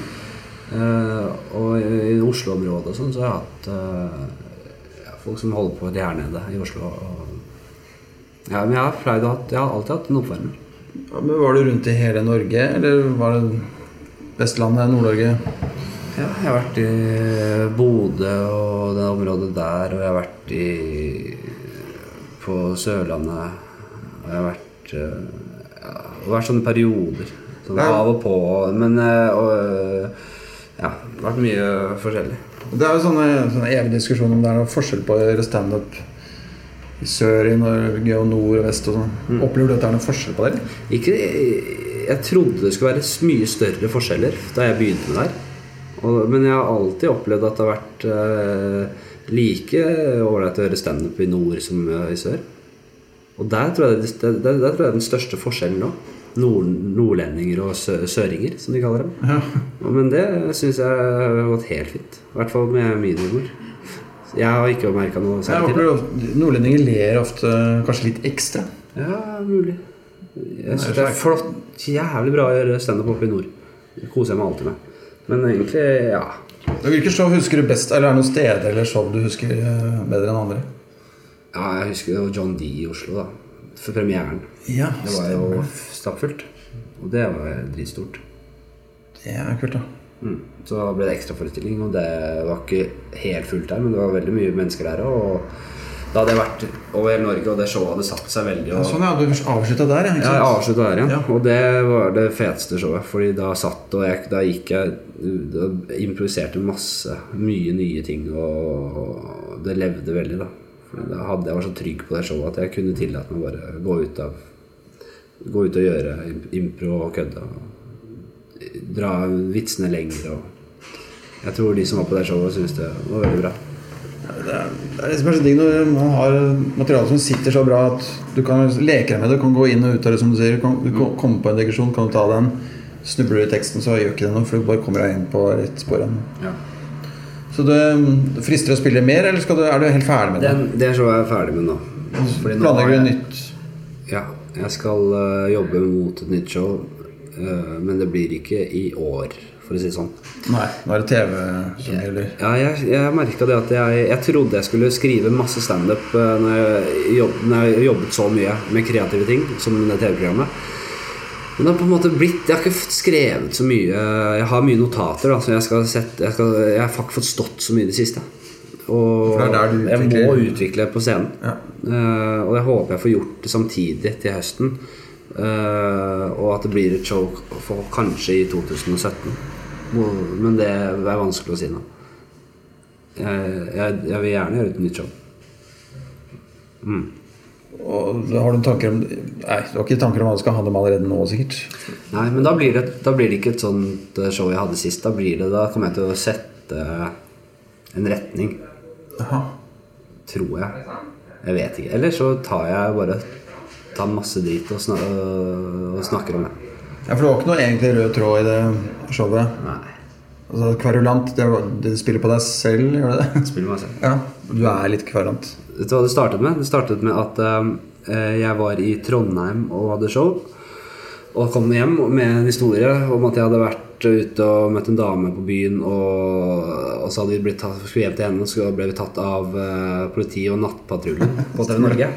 Uh, og i, i Oslo-området og sånn, så har jeg hatt ja, folk som holder på her nede i Oslo. Og, ja, men jeg har pleid å ha Jeg har alltid hatt en oppvarmer. Ja, men Var du rundt i hele Norge, eller var det Vestlandet, Nord-Norge? Ja, jeg har vært i Bodø og det området der, og jeg har vært i på Sørlandet. Og jeg har vært eh, ja, Det har vært sånne perioder. Sånn av og på. Men eh, og, eh, ja, det har vært mye forskjellig. Det er jo sånne, sånne evig diskusjon om det er noe forskjell på å gjøre standup i sør i Norge og nord og vest og sånn. Opplever du at det er noe forskjell på det? Ikke, jeg trodde det skulle være mye større forskjeller da jeg begynte med det her. Men jeg har alltid opplevd at det har vært eh, like ålreit å høre standup i nord som eh, i sør. Og der tror jeg, det, der, der tror jeg er den største forskjellen nå. Nord, nordlendinger og sø, søringer, som de kaller dem. Ja. Men det syns jeg har gått helt fint. I hvert fall med min humor. Jeg har ikke merka noe særlig til det. Nordlendinger ler ofte kanskje litt ekstra. Ja, mulig. Jeg syns det er flott, jævlig bra å gjøre standup oppe i nord. Det koser jeg meg alltid med. Men egentlig, ja. Hvilke show husker du best? Eller er det noen steder eller show du husker eh, bedre enn andre? ja jeg husker jo John D i Oslo, da. For premieren. Ja, Det var jo stappfullt. Og det var dritstort. Det er kult, da. Mm. Så ble det ekstraforestilling, og det var ikke helt fullt der, men det var veldig mye mennesker der. Og da hadde jeg vært over hele Norge, og det showet hadde satt seg veldig. Og, sånn, ja. Du avslutta der, ja. Ja, jeg avslutta der igjen. Ja. Og det var det feteste showet. Fordi da satt og jeg, da gikk jeg Da improviserte masse. Mye nye ting. Og det levde veldig, da. For da hadde jeg var så trygg på det showet at jeg kunne tillate meg bare gå ut av Gå ut og gjøre impro og kødde. Og dra vitsene lenger og Jeg tror de som var på det showet, syntes det var veldig bra. Det er, det er det som er digg når man har materiale som sitter så bra at du kan leke deg med det. Du kan gå inn og ut av det, som du sier. Du kan, du kan komme på en digresjon, kan du ta den. Snubler du i teksten, så gjør ikke det noe, for du bare kommer deg inn på rett spor igjen. Ja. Så det frister å spille mer, eller du, er du helt ferdig med det? Den, det er er jeg ferdig med nå. Planlegger du nytt? Ja, jeg skal øh, jobbe mot et nytt show, øh, men det blir ikke i år, for å si det sånn. Nei, nå er det TV som gjelder. Ja, jeg, jeg merka det at jeg, jeg trodde jeg skulle skrive masse standup øh, når, jeg jobb- når jeg jobbet så mye med kreative ting, som det TV-programmet. Men det har på en måte blitt Jeg har ikke skrevet så mye. Jeg har mye notater. Da, så jeg, skal sette, jeg, skal, jeg har ikke fått stått så mye i det siste. Og jeg må utvikle på scenen. Ja. Uh, og jeg håper jeg får gjort det samtidig til høsten. Uh, og at det blir et show for kanskje i 2017. Men det er vanskelig å si nå. Jeg, jeg, jeg vil gjerne gjøre et nytt show. Og har du tanker om Nei, du har ikke tanker om hva du skal ha dem allerede nå, sikkert? Nei, men da blir, det, da blir det ikke et sånt eh, show jeg hadde sist. Da blir det, da kommer jeg til å sette en retning, Aha. tror jeg. Jeg vet ikke. Eller så tar jeg bare tar masse drit og, snak, og snakker om det. Ja, for det var ikke noe egentlig rød tråd i det showet? Nei. Altså, kverulant, det, var, det spiller på deg selv, gjør det det? Spiller meg selv. Ja, du er litt kverulant. Vet du hva det startet med? Det startet med at um, jeg var i Trondheim og hadde show. Og kom hjem med en historie om at jeg hadde vært ute og møtt en dame på byen, og, og så hadde vi blitt tatt, skulle hjem til henne, og så ble vi tatt av uh, politi og Nattpatruljen på TV Norge.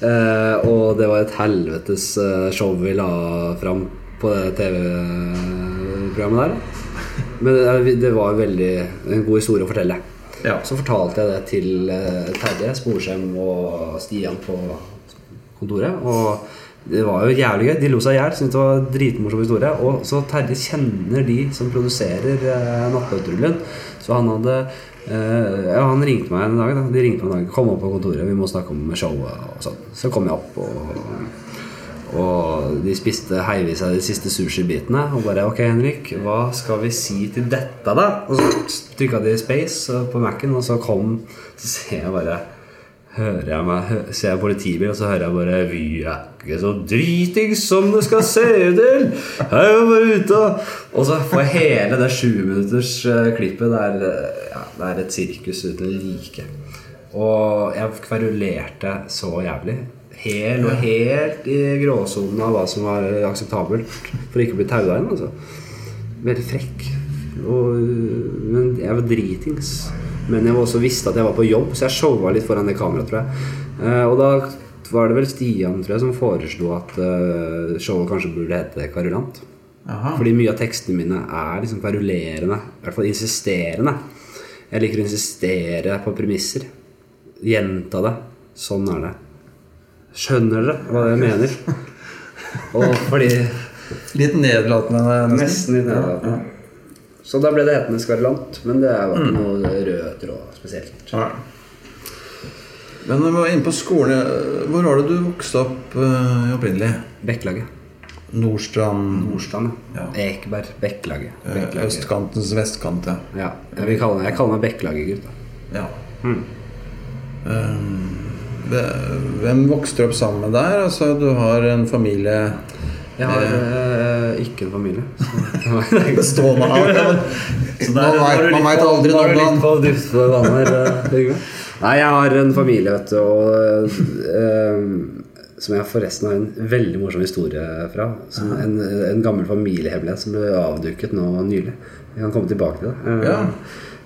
Uh, og det var et helvetes uh, show vi la fram på det TV-programmet der. Men det, det var veldig en god historie å fortelle. Ja. Så fortalte jeg det til eh, Terje Sporsem og Stian på kontoret. Og det var jo jævlig gøy. De lo seg i hjel. Syntes det var dritmorsom historie. Og så Terje kjenner de som produserer eh, Nattpatruljen. Så han hadde eh, Ja, han ringte meg en dag. Da. De ringte meg en dag. Kom opp på kontoret, vi må snakke om showet og sånn. Så kom jeg opp og og de spiste heivis av de siste sushibitene. Og bare Ok, Henrik, hva skal vi si til dette, da? Og så trykka de space på Mac-en, og så kom Så ser jeg bare Hører jeg meg Ser jeg politibil, og så hører jeg bare Vi er ikke så dritings som det skal se ut til! Jeg er jo bare ute og så får jeg hele det sjuminutters klippet der eh, ja, det er et sirkus uten like. Og jeg kverulerte så jævlig. Hel og helt i gråsonen av hva som var akseptabelt for å ikke bli taua inn. Altså. Veldig frekk. Og, men jeg var dritings. Men jeg var også visste at jeg var på jobb, så jeg showa litt foran det kameraet, tror jeg. Eh, og da var det vel Stian tror jeg, som foreslo at uh, showet kanskje burde hete Karulant. Aha. Fordi mye av tekstene mine er liksom karulerende. I hvert fall insisterende. Jeg liker å insistere på premisser. Gjenta det. Sånn er det. Skjønner dere hva jeg mener? Og fordi Litt nedlatende, Nesten litt nedlatende. Så da ble det hetende Skverulant. Men det var ikke noe rød tråd spesielt. Ja. Men når vi var inne på skolen. Hvor var det du vokste opp uh, opprinnelig? Bekkelaget. Nordstrand Nordstrand. Ja. Ekeberg. Bekkelaget. eh, Bekkelaget. Østkantens vestkant, ja. Ja. Jeg, vil kalle meg, jeg kaller meg Bekkelaget-gutt. ja. Mm. Um, hvem vokste opp sammen med der? Altså, du har en familie Jeg har eh, ikke en familie. Bestående av ja, men- Så Man vet- man vet aldri når når du litt på dypt på vann her. eh, Trygve. Nei, jeg har en familie, vet du, og eh, som jeg forresten har en veldig morsom historie fra. Som en, en gammel familiehemmelighet som ble avduket nå nylig. Vi kan komme tilbake til det. Eh, Ja.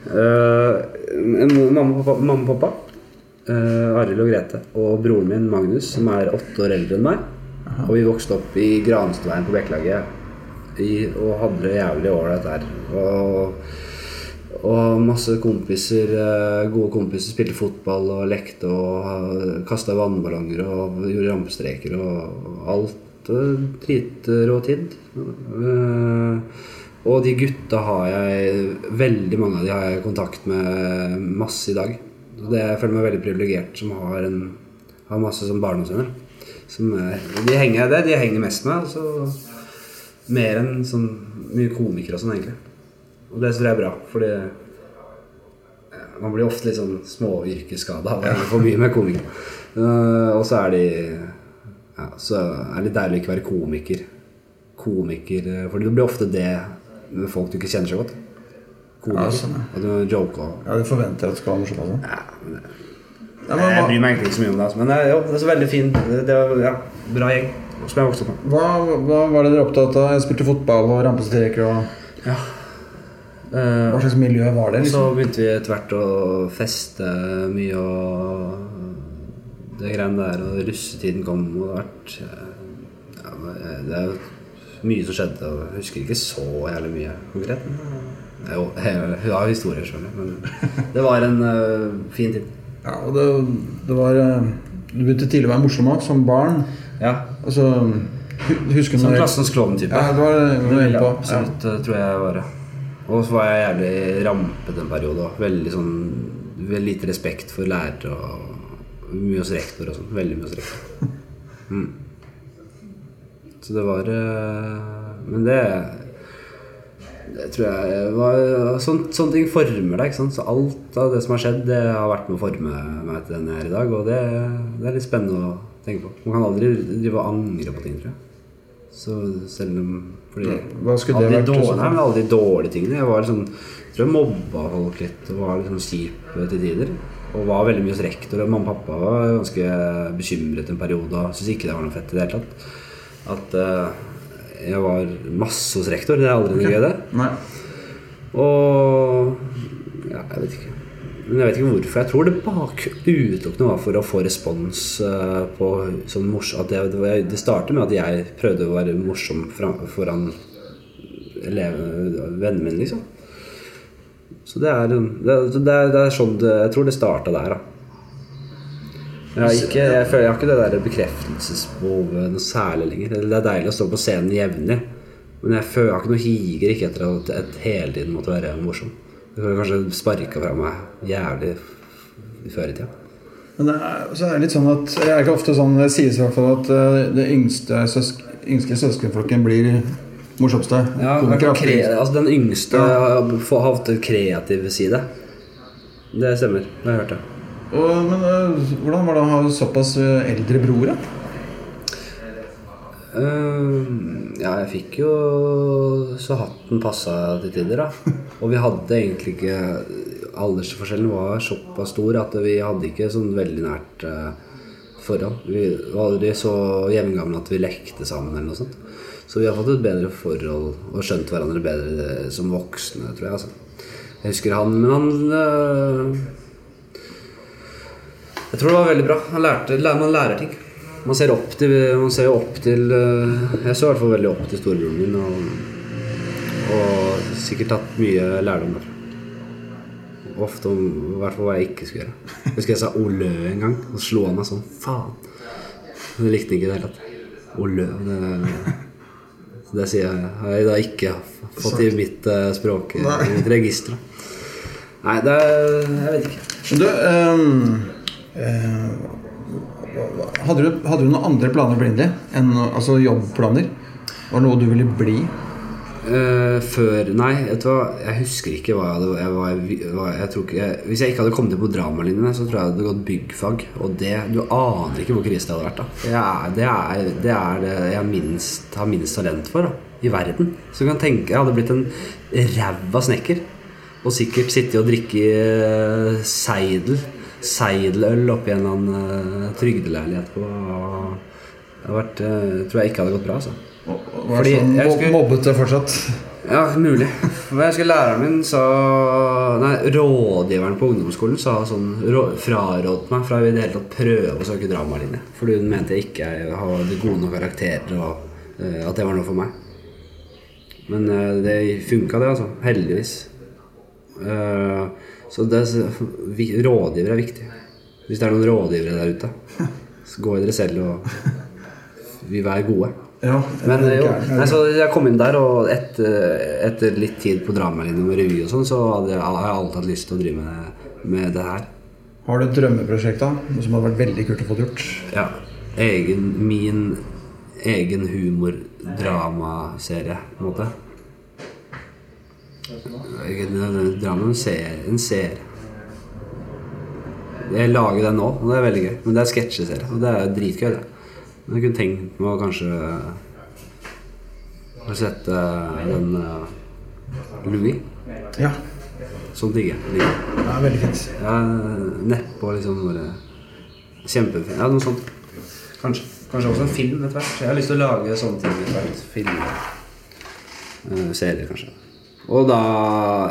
uh, en mamma og pappa, mamma og pappa uh, Arild og Grete, og broren min Magnus, som er åtte år eldre enn meg. Og vi vokste opp i Granstveien på Bekkelaget og hadde det jævlig ålreit der. Og, og masse kompiser, eh, gode kompiser, spilte fotball og lekte og kasta vannballonger og gjorde rampestreker og alt. eh, Dritrå tid. Eh, Og de gutta har jeg Veldig mange av de har jeg kontakt med masse i dag. Så det, jeg føler meg veldig privilegert som har, en, har masse barndomsvenner. Som er- De henger det de henger mest med. Altså, mer enn sånn mye komikere og sånn, egentlig. Og det tror jeg er bra, fordi eh, man blir ofte litt sånn småyrkesskada av for mye med komikere. Uh, og så er de ja, Så er det deilig å ikke være komiker. Komiker For Fordi det blir ofte det med folk du ikke kjenner så godt. Komiker. Ja, sånn, ja. At du joker Ja, Du forventer at det skal være morsomt? Altså. ja, det- Ja, men, jeg bryr meg egentlig ikke så mye om det, altså. men eh, jo, det er så veldig fint. Det var ja, bra gjeng som jeg vokste opp med. hva, hva var det dere opptatt av? Jeg spilte fotball og rampestreker. og Ja. Eh, Hva slags miljø var det? Så liksom? begynte vi etter hvert å feste mye og det greiene der, og russetiden kom, og det vært ja, det er mye som skjedde, og jeg husker ikke så jævlig mye konkret. Men jo, jeg, jeg har historier sjøl, men det var en uh, fin tid. Ja, og det, det var eh, Du begynte tidlig å være morsom òg, som barn. Ja, Altså, husker Som klassens klovn-type. Ja, det var det jeg var. Ja. Absolutt, eh, tror jeg jeg var det. Og så var jeg jævlig rampete en periode òg. Veldig sånn Veldig lite respekt for lærere og mye hos rektor og sånn. Veldig mye hos rektor. Mm. Så det var eh, Men det det tror jeg var, sånn, Sånne ting former deg. ikke sant? Så alt av det som har skjedd, det har vært med å forme meg til den jeg er i dag. Og det, det er litt spennende å tenke på. Man kan aldri drive og angre på ting, tror jeg. Så selv om fordi Hva skulle det vært? liksom? nei, men alle de dårlige tingene Jeg var liksom, jeg tror jeg mobba folk litt og var liksom kjip til tider. Og var veldig mye hos rektor. Og mamma og pappa var ganske bekymret en periode og syntes ikke det var noe fett i det hele tatt. At uh, jeg var masse hos rektor. Det er aldri noe okay. gøy, det. Nei. Og ja, jeg vet ikke. Men jeg vet ikke hvorfor. Jeg tror det bak utelukkende var for å få respons eh, på sånn morsom det, det startet med at jeg prøvde å være morsom foran vennene mine, liksom. Så det er, det, det, det er sånn Jeg tror det starta der, da. Jeg, ikke, jeg føler jeg har ikke det der bekreftelsesbehovet noe særlig lenger. Det er deilig å stå på scenen jevnlig. Men jeg føler jeg har ikke noe higer ikke etter at et hele tiden måtte være morsom. Kunne kanskje sparka fra meg jævlig før i tida. Men det er, så er det litt sånn at Det er ikke ofte sånn Det sies i hvert fall at eh, det yngste, søsk, yngste søskenflokken blir morsomste. Ja, altså Den yngste har får- har hatt en kreativ side. Det stemmer. Det har jeg hørt. det. Og, men eh, hvordan var det å ha såpass eh, eldre bror? da? Eh, ja, jeg fikk jo så hatten passa til tider, da. Og vi hadde egentlig ikke Aldersforskjellen var såpass stor at vi hadde ikke sånn veldig nært uh, forhold. Vi var aldri så jevngamle at vi lekte sammen eller noe sånt. Så vi har fått et bedre forhold og skjønt hverandre bedre eh, som voksne, tror jeg. Altså. Jeg husker han, men han uh, Jeg tror det var veldig bra. Lærte, man lærer ting. Man ser opp til, man ser opp til eh, Jeg så i hvert fall veldig opp til storebroren min. Og, og sikkert tatt mye lærdom derfra. Ofte om i hvert fall hva jeg ikke skulle gjøre. Jeg husker jeg sa Olø en gang, og slo han meg sånn faen. Det likte ikke det hele tatt. Olø. Det, det sier jeg har jeg da ikke fått i mitt eh, språk, i Nei. mitt register. Nei, det er Jeg vet ikke. Du um, eh, hadde, du hadde du noen andre planer enn altså jobbplaner? Var det noe du ville bli? Uh, før Nei, vet du hva? Jeg husker ikke hva jeg hadde jeg var, jeg ikke, jeg, Hvis jeg ikke hadde kommet inn på dramalinjene, så tror jeg det hadde gått byggfag. Og det Du aner ikke hvor krise det hadde vært. da Det er det, er, det, er jeg minst, har minst talent for da i verden. Så du kan tenke Jeg hadde blitt en ræva snekker. Og sikkert sitte og drikke eh, seidel Seideløl oppi en eller annen eh, trygdeleilighet på Det hadde vært, eh, tror jeg ikke hadde gått bra. altså Var Fordi sånn skulle- mobbete fortsatt? ja, mulig. Jeg husker læreren min sa Nei, rådgiveren på ungdomsskolen sa sånn rå, frarådet meg fra i det hele tatt prøve å søke dramalinje. Fordi hun mente jeg ikke hadde gode nok karakterer, og uh, at det var noe for meg. Men uh, det funka, det, altså. Heldigvis. Eh, så det, vi, rådgiver er viktig. Hvis det er noen rådgivere der ute, så gå i dere selv og vi være gode. Ja. Men er jo, nei, så jeg kom inn der, og etter, etter litt tid på dramalinjen med revy og sånn, så hadde jeg, har jeg alltid hatt lyst til å drive med, med det her. Har du et drømmeprosjekt da? Som hadde vært veldig kult å få gjort? Ja. Egen, min egen humordramaserie, på en måte. Egen drama, ser. Jeg lager den nå, og det er veldig gøy. Men det er sketsjeserie, og det er dritgøy, det. Men jeg kunne tenkt meg å kanskje sette eh, den eh, Louis. Ja. Sånn digger jeg. Er veldig fint. Ja, Nedpå liksom bare Kjempefint. Ja, noe sånt. Kanskje. Kanskje også en film etter hvert. Jeg har lyst til å lage sånne ting etter hvert. Film. Uh, serier, kanskje. Og da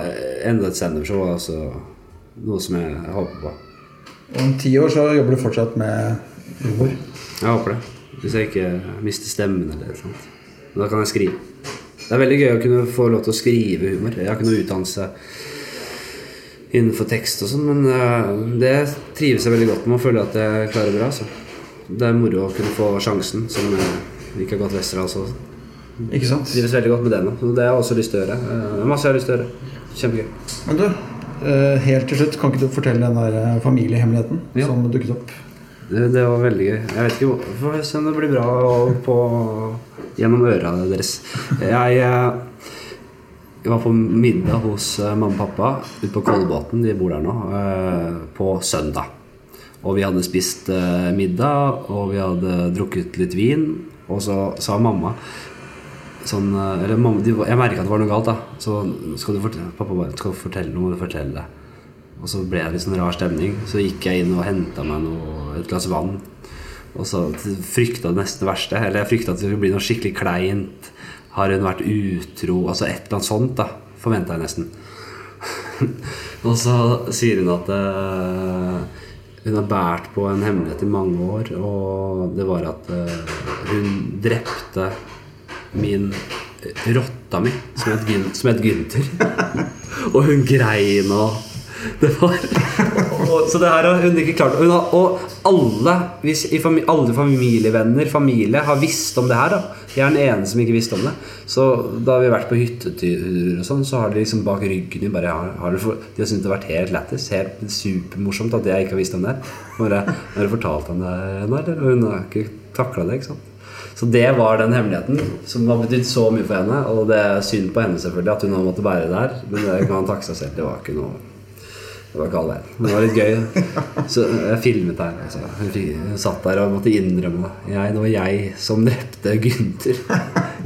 eh, enda et standup-show. Altså noe som jeg håper på. Om ti år så jobber du fortsatt med humor. Jeg håper det. Hvis jeg ikke mister stemmen eller noe sånt. Men da kan jeg skrive. Det er veldig gøy å kunne få lov til å skrive humor. Jeg har ikke noe utdannelse innenfor tekst og sånn, men eh, det trives jeg veldig godt med og føler at jeg klarer bra. Så. Det er moro å kunne få sjansen, som eh, ikke har gått Westerdals også. Ikke sant? Trives veldig godt med det det har jeg også lyst til å gjøre. Eh, masse jeg har lyst til å gjøre. Kjempegøy. Men du, eh, helt til slutt, kan ikke du fortelle den der eh, familiehemmeligheten Ja. som dukket opp? Det, det var veldig gøy. Jeg vet ikke hvorfor se om det blir bra på, gjennom øra deres. Jeg, jeg var på middag hos mamma og pappa ute på Kolbotn, de bor der nå, på søndag. Og vi hadde spist middag, og vi hadde drukket litt vin. Og så sa mamma sånn eh, Eller mamma, de, jeg merka at det var noe galt, da. Så skal du fortelle, pappa bare skal fortelle noe, må du fortelle det. Og så ble det litt sånn rar stemning. Så gikk jeg inn og henta meg noe, et glass vann. Og så frykta det nesten verste. Eller jeg frykta at det skulle bli noe skikkelig kleint. Har hun vært utro? Altså et eller annet sånt, da. Forventa jeg nesten. og så sier hun at uh, hun har båret på en hemmelighet i mange år, og det var at uh, hun drepte min rotta mi, som het, Gyn som het Gynter. og hun grein og det var og, Så det her har hun ikke klart hun har, Og alle, hvis, fami, alle familievenner, familie, har visst om det her. da Jeg er den ene som ikke visste om det. Så da vi har vært på hytteturer og sånn, så har de liksom bak ryggen bare har, har for, De har syntes det har vært helt lættis. Helt supermorsomt at jeg ikke har visst om det. Bare, har du fortalt om det ennå, eller? Og hun har ikke takla det. ikke sant så det var den hemmeligheten som har betydd så mye for henne. Og det er synd på henne selvfølgelig at hun har måttet bære det her. Men det kan han takke seg selv. Det var ikke noe Det var ikke all verden. Men det var litt gøy. Så jeg filmet her. Altså. Hun satt der og måtte innrømme jeg, Det var jeg som drepte Gynter.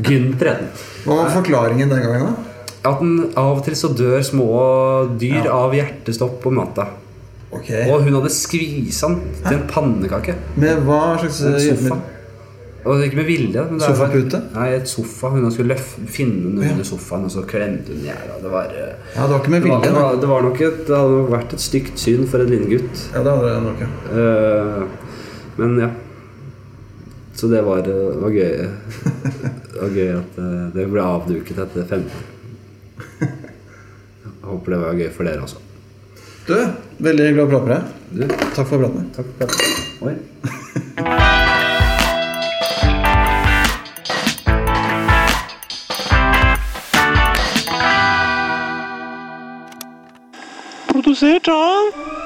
Gynter het. Hva var forklaringen den gangen, da? At den, av og til så dør små dyr av hjertestopp om natta. Okay. Og hun hadde skvisa den til en pannekake. Med hva slags? Og ikke med vilje. Sofapute? Nei, et sofa. Hun skulle løf, finne den under sofaen, og så klemte hun i hjel. Det, var, eh, Ja, det var ikke med vilje. det, var, det, var nok et, det hadde nok vært et stygt syn for en liten gutt. Ja, det hadde det nok, ja. Eh, men ja. Så det var, det var gøy. Det var gøy at eh, det ble avduket etter 15. Jeg håper det var gøy for dere også. Du, veldig glad å prate med deg. Takk for praten. takk for praten. Oi. Produsert av